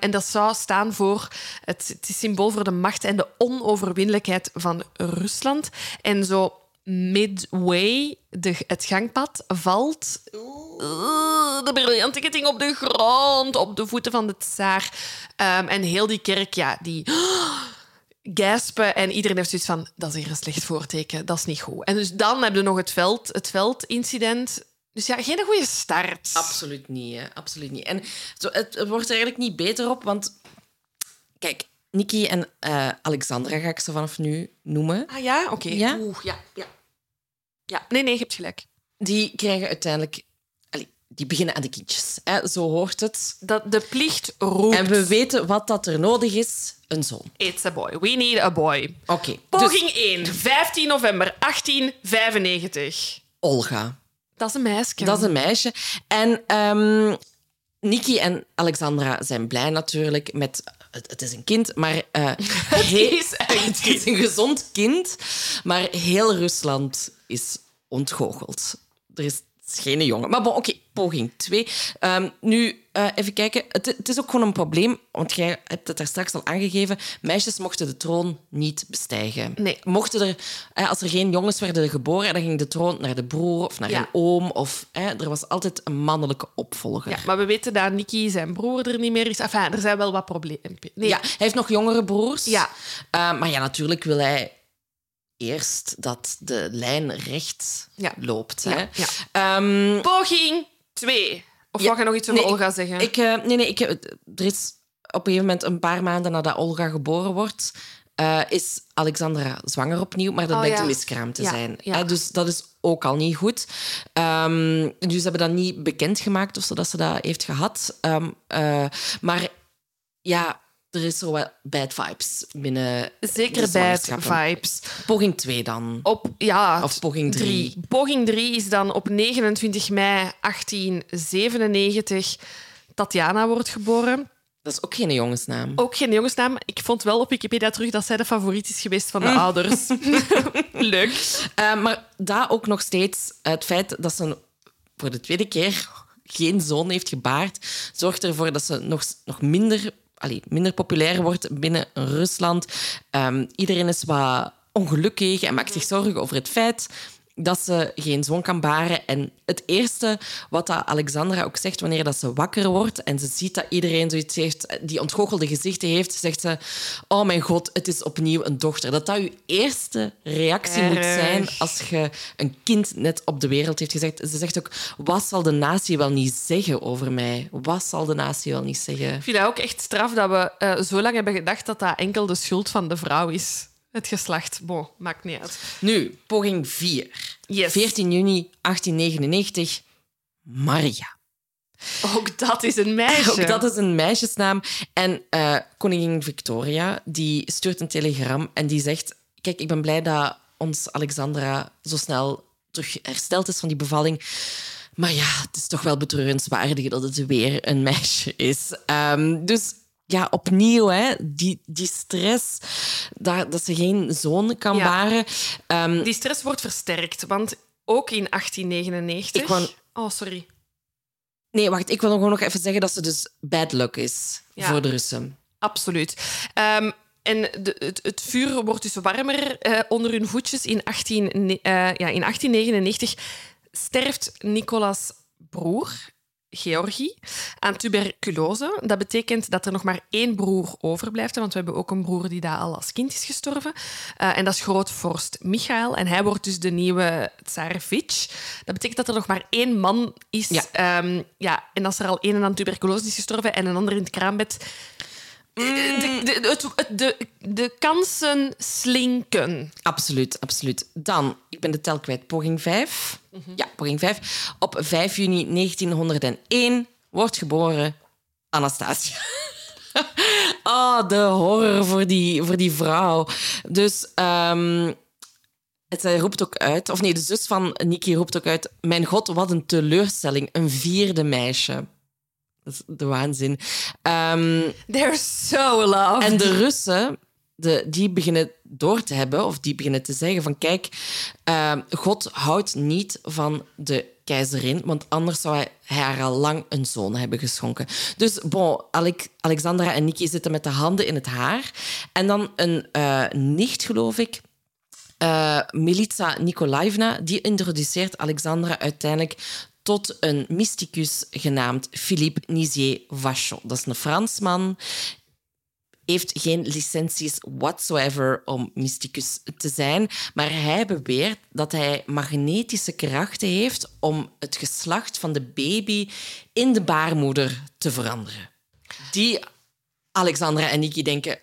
En dat zou staan voor het, het is symbool voor de macht en de onoverwinnelijkheid van Rusland. En zo midway de, het gangpad valt uh, de briljante ketting op de grond, op de voeten van de tsaar. Ehm, en heel die kerk, ja, die gaspen en iedereen heeft zoiets van, dat is hier een slecht voorteken, dat is niet goed. En dus dan hebben we nog het veld, het veldincident. Dus ja, geen goede start. Absoluut niet, hè. Absoluut niet. En zo, het, het wordt er eigenlijk niet beter op, want... Kijk, Nikki en eh, Alexandra ga ik ze vanaf nu noemen. Ah ja? Oké. Ja? Oeh, ja, ja. Ja, nee, nee, je hebt gelijk. Die krijgen uiteindelijk... allee, die beginnen aan de kindjes. Hè. Zo hoort het. Dat de plicht roept. En we weten wat dat er nodig is. Een zoon. It's a boy. We need a boy. Oké. dus Poging 1, 15 november 1895. Olga. Dat is een meisje. Dat is een meisje. En ehm Nikki en Alexandra zijn blij natuurlijk met... Het, het is een kind, maar... eh, heel- is het is een gezond kind, maar heel Rusland is ontgoocheld. Er is geen jongen. Maar bon, oké, poging 2. nu, eh, even kijken. Het, het is ook gewoon een probleem, want jij hebt het daar straks al aangegeven. Meisjes mochten de troon niet bestijgen. Nee. Mochten er, eh, als er geen jongens werden geboren, dan ging de troon naar de broer of naar Ja. een oom. Of, eh, er was altijd een mannelijke opvolger. Ja, maar we weten dat Nicky zijn broer er niet meer is. Enfin, er zijn wel wat problemen. Nee. Ja, hij heeft nog jongere broers. Ja. Eh, maar ja, natuurlijk wil hij eerst dat de lijn recht Ja. loopt. Hè? ja. Ehm, Poging 2. Of Ja. wou je nog iets over Nee, Olga zeggen? ik, eh, nee, nee, ik, er is op een gegeven moment, een paar maanden nadat Olga geboren wordt, eh, is Alexandra zwanger opnieuw, maar dat Oh, blijkt een miskraam te zijn. Hè, dus dat is ook al niet goed. Ehm, dus ze hebben dat niet bekendgemaakt of zo dat ze dat heeft gehad. Ehm, eh, maar ja, er is zo wat bad vibes binnen Zeker bad vibes. Poging 2 dan. Op, ja, Of poging drie. Poging 3 is dan op 29 mei 1897. Tatjana wordt geboren. Dat is ook geen jongensnaam. Ook geen jongensnaam. Ik vond wel op Wikipedia terug dat zij de favoriet is geweest van de Mm. ouders. Leuk. Eh, maar daar ook nog steeds het feit dat ze voor de tweede keer geen zoon heeft gebaard, zorgt ervoor dat ze nog, nog minder, allee, minder populair wordt binnen Rusland. Ehm, iedereen is wat ongelukkig en maakt zich zorgen over het feit dat ze geen zoon kan baren. En het eerste wat dat Alexandra ook zegt wanneer dat ze wakker wordt en ze ziet dat iedereen zoiets heeft, die ontgoochelde gezichten heeft, zegt ze: Oh mijn god, het is opnieuw een dochter. Dat dat uw eerste reactie moet zijn als je een kind net op de wereld heeft gezegd. Ze zegt ook: Wat zal de natie wel niet zeggen over mij? Wat zal de natie wel niet zeggen? Ik vind dat ook echt straf dat we eh, zo lang hebben gedacht dat dat enkel de schuld van de vrouw is. Het geslacht. Bon, maakt niet uit. Nu, poging 4. Yes. 14 juni 1899. Maria. Ook dat is een meisje. Ook dat is een meisjesnaam. En eh, koningin Victoria die stuurt een telegram en die zegt... Kijk, ik ben blij dat ons Alexandra zo snel terug hersteld is van die bevalling. Maar ja, het is toch wel betreurenswaardig dat het weer een meisje is. Ehm, dus ja, opnieuw, hè, die, die stress dat, dat ze geen zoon kan Ja. baren. Ehm, Die stress wordt versterkt, want ook in 1899... Ik wou- Oh, sorry. nee, wacht, ik wil gewoon nog even zeggen dat ze dus bad luck is Ja. voor de Russen. Absoluut. Ehm, en de, het, het vuur wordt dus warmer eh, onder hun voetjes. In, 18, ne- eh, ja, in 1899 sterft Nicolas' broer. Georgie aan tuberculose. Dat betekent dat er nog maar één broer overblijft. Want we hebben ook een broer die daar al als kind is gestorven. Uh, en dat is grootvorst Michael. En hij wordt dus de nieuwe Tsarevich. Dat betekent dat er nog maar één man is. Ja. Um, ja, en als er al één aan tuberculose is gestorven en een ander in het kraambed... De, de, het, de, de kansen slinken. Absoluut, absoluut. Dan, ik ben de tel kwijt, poging 5. Ja, poging 5. Op 5 juni 1901 wordt geboren Anastasia. oh, de horror voor die, voor die vrouw. Dus um, het, zij roept ook uit, of nee, de zus van Nikki roept ook uit: Mijn god, wat een teleurstelling. Een vierde meisje. Dat is de waanzin. Um, They're so loved. en de Russen, de, die beginnen door te hebben, of die beginnen te zeggen van kijk, uh, God houdt niet van de keizerin, want anders zou hij haar al lang een zoon hebben geschonken. Dus bon, Alexandra en Niki zitten met de handen in het haar. En dan een uh, nicht, geloof ik, uh, Militsa Nikolaevna, die introduceert Alexandra uiteindelijk tot een mysticus genaamd Philippe Nizier Vachon. Dat is een Fransman, heeft geen licenties whatsoever om mysticus te zijn, maar hij beweert dat hij magnetische krachten heeft om het geslacht van de baby in de baarmoeder te veranderen. Die Alexandra en Niki denken,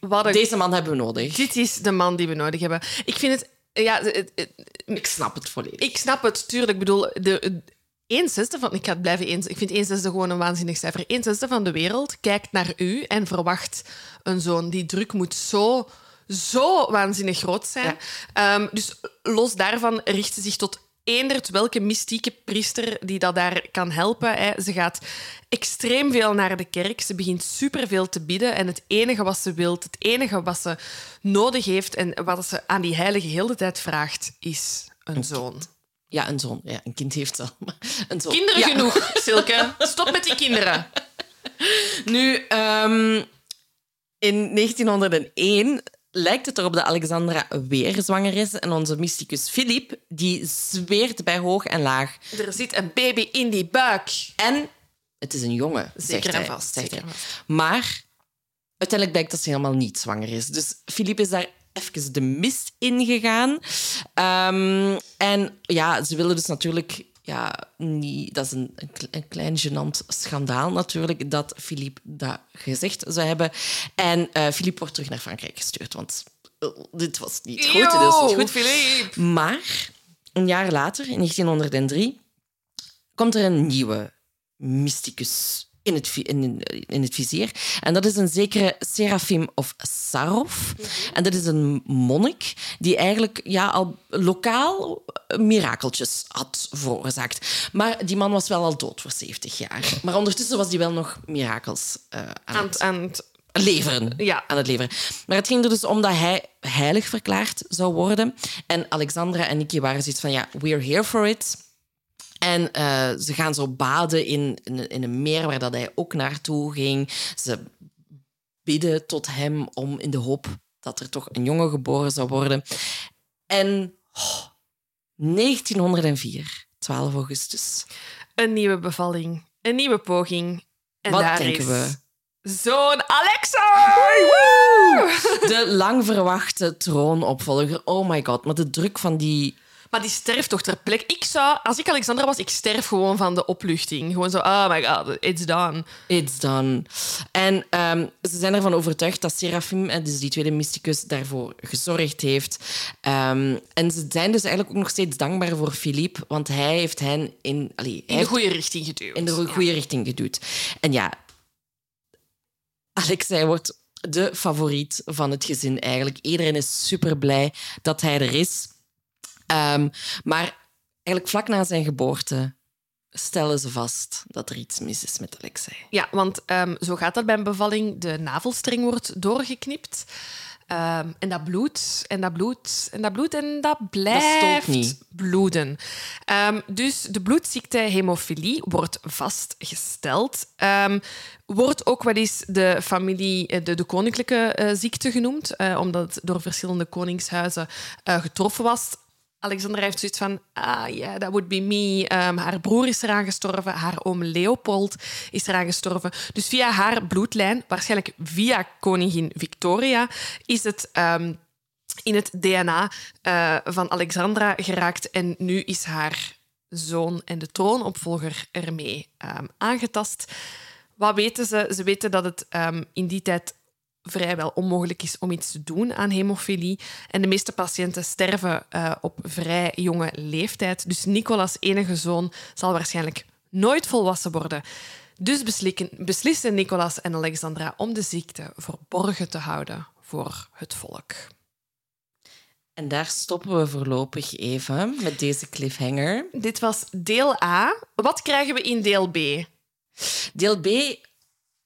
Wat een- deze man hebben we nodig. Dit is de man die we nodig hebben. Ik vind het... Ja, het- het- Ik snap het volledig. ik snap het, tuurlijk. Ik bedoel, de, 1 zesde van... Ik ga het blijven eens. Ik vind 1 zesde gewoon een waanzinnig cijfer. 1 zesde van de wereld kijkt naar u en verwacht een zoon. Die druk moet zo, zo waanzinnig groot zijn. Ehm, dus los daarvan richt ze zich tot eendert welke mystieke priester die dat daar kan helpen. Hè. Ze gaat extreem veel naar de kerk. Ze begint superveel te bidden. En het enige wat ze wil, het enige wat ze nodig heeft en wat ze aan die heilige heel de tijd vraagt, is een zoon. Ja, een zoon. Ja, een kind heeft al. Een zoon. Kinderen Ja. genoeg, Silke. Stop met die kinderen. Nu, ehm, in 1901 lijkt het erop dat Alexandra weer zwanger is. En onze mysticus Philippe, die zweert bij hoog en laag. Er zit een baby in die buik. En het is een jongen, Zeker zegt en hij, vast, zegt zeker hij. en vast. Maar uiteindelijk blijkt dat ze helemaal niet zwanger is. Dus Philippe is daar even de mist ingegaan. Ehm en ja, ze willen dus natuurlijk... Ja, niet, dat is een, een kle- een klein gênant schandaal natuurlijk, dat Philippe dat gezegd zou hebben. En eh Philippe wordt terug naar Frankrijk gestuurd, want eh, dit was niet goed. Dit was niet goed. Philippe. Maar een jaar later, in 1903, komt er een nieuwe mysticus in het, in, in het vizier. En dat is een zekere Serafim of Sarov. En dat is een monnik die eigenlijk ja, al lokaal eh, mirakeltjes had veroorzaakt. Maar die man was wel al dood voor 70 jaar. Maar ondertussen was hij wel nog mirakels eh, aan, het aan het- leveren. Ja. Aan het leveren. Maar het ging er dus om dat hij heilig verklaard zou worden. En Alexandra en Nikki waren zoiets van, ja, we're here for it. En eh, ze gaan zo baden in, in, in een meer waar dat hij ook naartoe ging. Ze bidden tot hem om in de hoop dat er toch een jongen geboren zou worden. En oh, 1904, 12 augustus. een nieuwe bevalling. Een nieuwe poging. En Wat daar denken is we? Zoon Alexa! De lang verwachte troonopvolger. Oh my god, maar de druk van die Maar die sterft toch ter plekke. Ik zou, als ik Alexandra was, ik sterf gewoon van de opluchting. Gewoon zo, oh my god, it's done. It's done. En ehm, ze zijn ervan overtuigd dat Serafim, eh, dus die tweede mysticus, daarvoor gezorgd heeft. Ehm, en ze zijn dus eigenlijk ook nog steeds dankbaar voor Philippe, want hij heeft hen in, allee, In de heeft goede richting geduwd. in de goede richting geduwd. En ja, Alexei wordt de favoriet van het gezin eigenlijk. Iedereen is super blij dat hij er is. Ehm, maar eigenlijk vlak na zijn geboorte stellen ze vast dat er iets mis is met Alexei. Ja, want ehm, zo gaat dat bij een bevalling. De navelstreng wordt doorgeknipt. Ehm, en dat bloedt, en dat bloedt, en dat bloedt, en dat blijft niet. bloeden. Dus de bloedziekte hemofilie wordt vastgesteld. Ehm, wordt ook wel eens de familie, eh, de, de koninklijke eh, ziekte genoemd, eh, omdat het door verschillende koningshuizen getroffen was. Alexandra heeft zoiets van, ah ja, that would be me. Ehm, haar broer is eraan gestorven, haar oom Leopold is eraan gestorven. Dus via haar bloedlijn, waarschijnlijk via koningin Victoria, is het ehm, in het DNA eh, van Alexandra geraakt. En nu is haar zoon en de troonopvolger ermee ehm, aangetast. Wat weten ze? Ze weten dat het in die tijd vrijwel onmogelijk is om iets te doen aan hemofilie. En de meeste patiënten sterven uh, op vrij jonge leeftijd. Dus Nicolas' enige zoon zal waarschijnlijk nooit volwassen worden. Dus beslissen Nicolas en Alexandra om de ziekte verborgen te houden voor het volk. En daar stoppen we voorlopig even met deze cliffhanger. Dit was deel A. Wat krijgen we in deel B? Deel B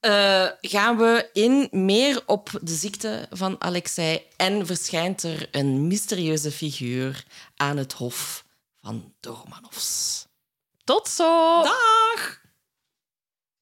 uh, gaan we in meer op de ziekte van Alexei en verschijnt er een mysterieuze figuur aan het hof van de. Tot zo! Dag!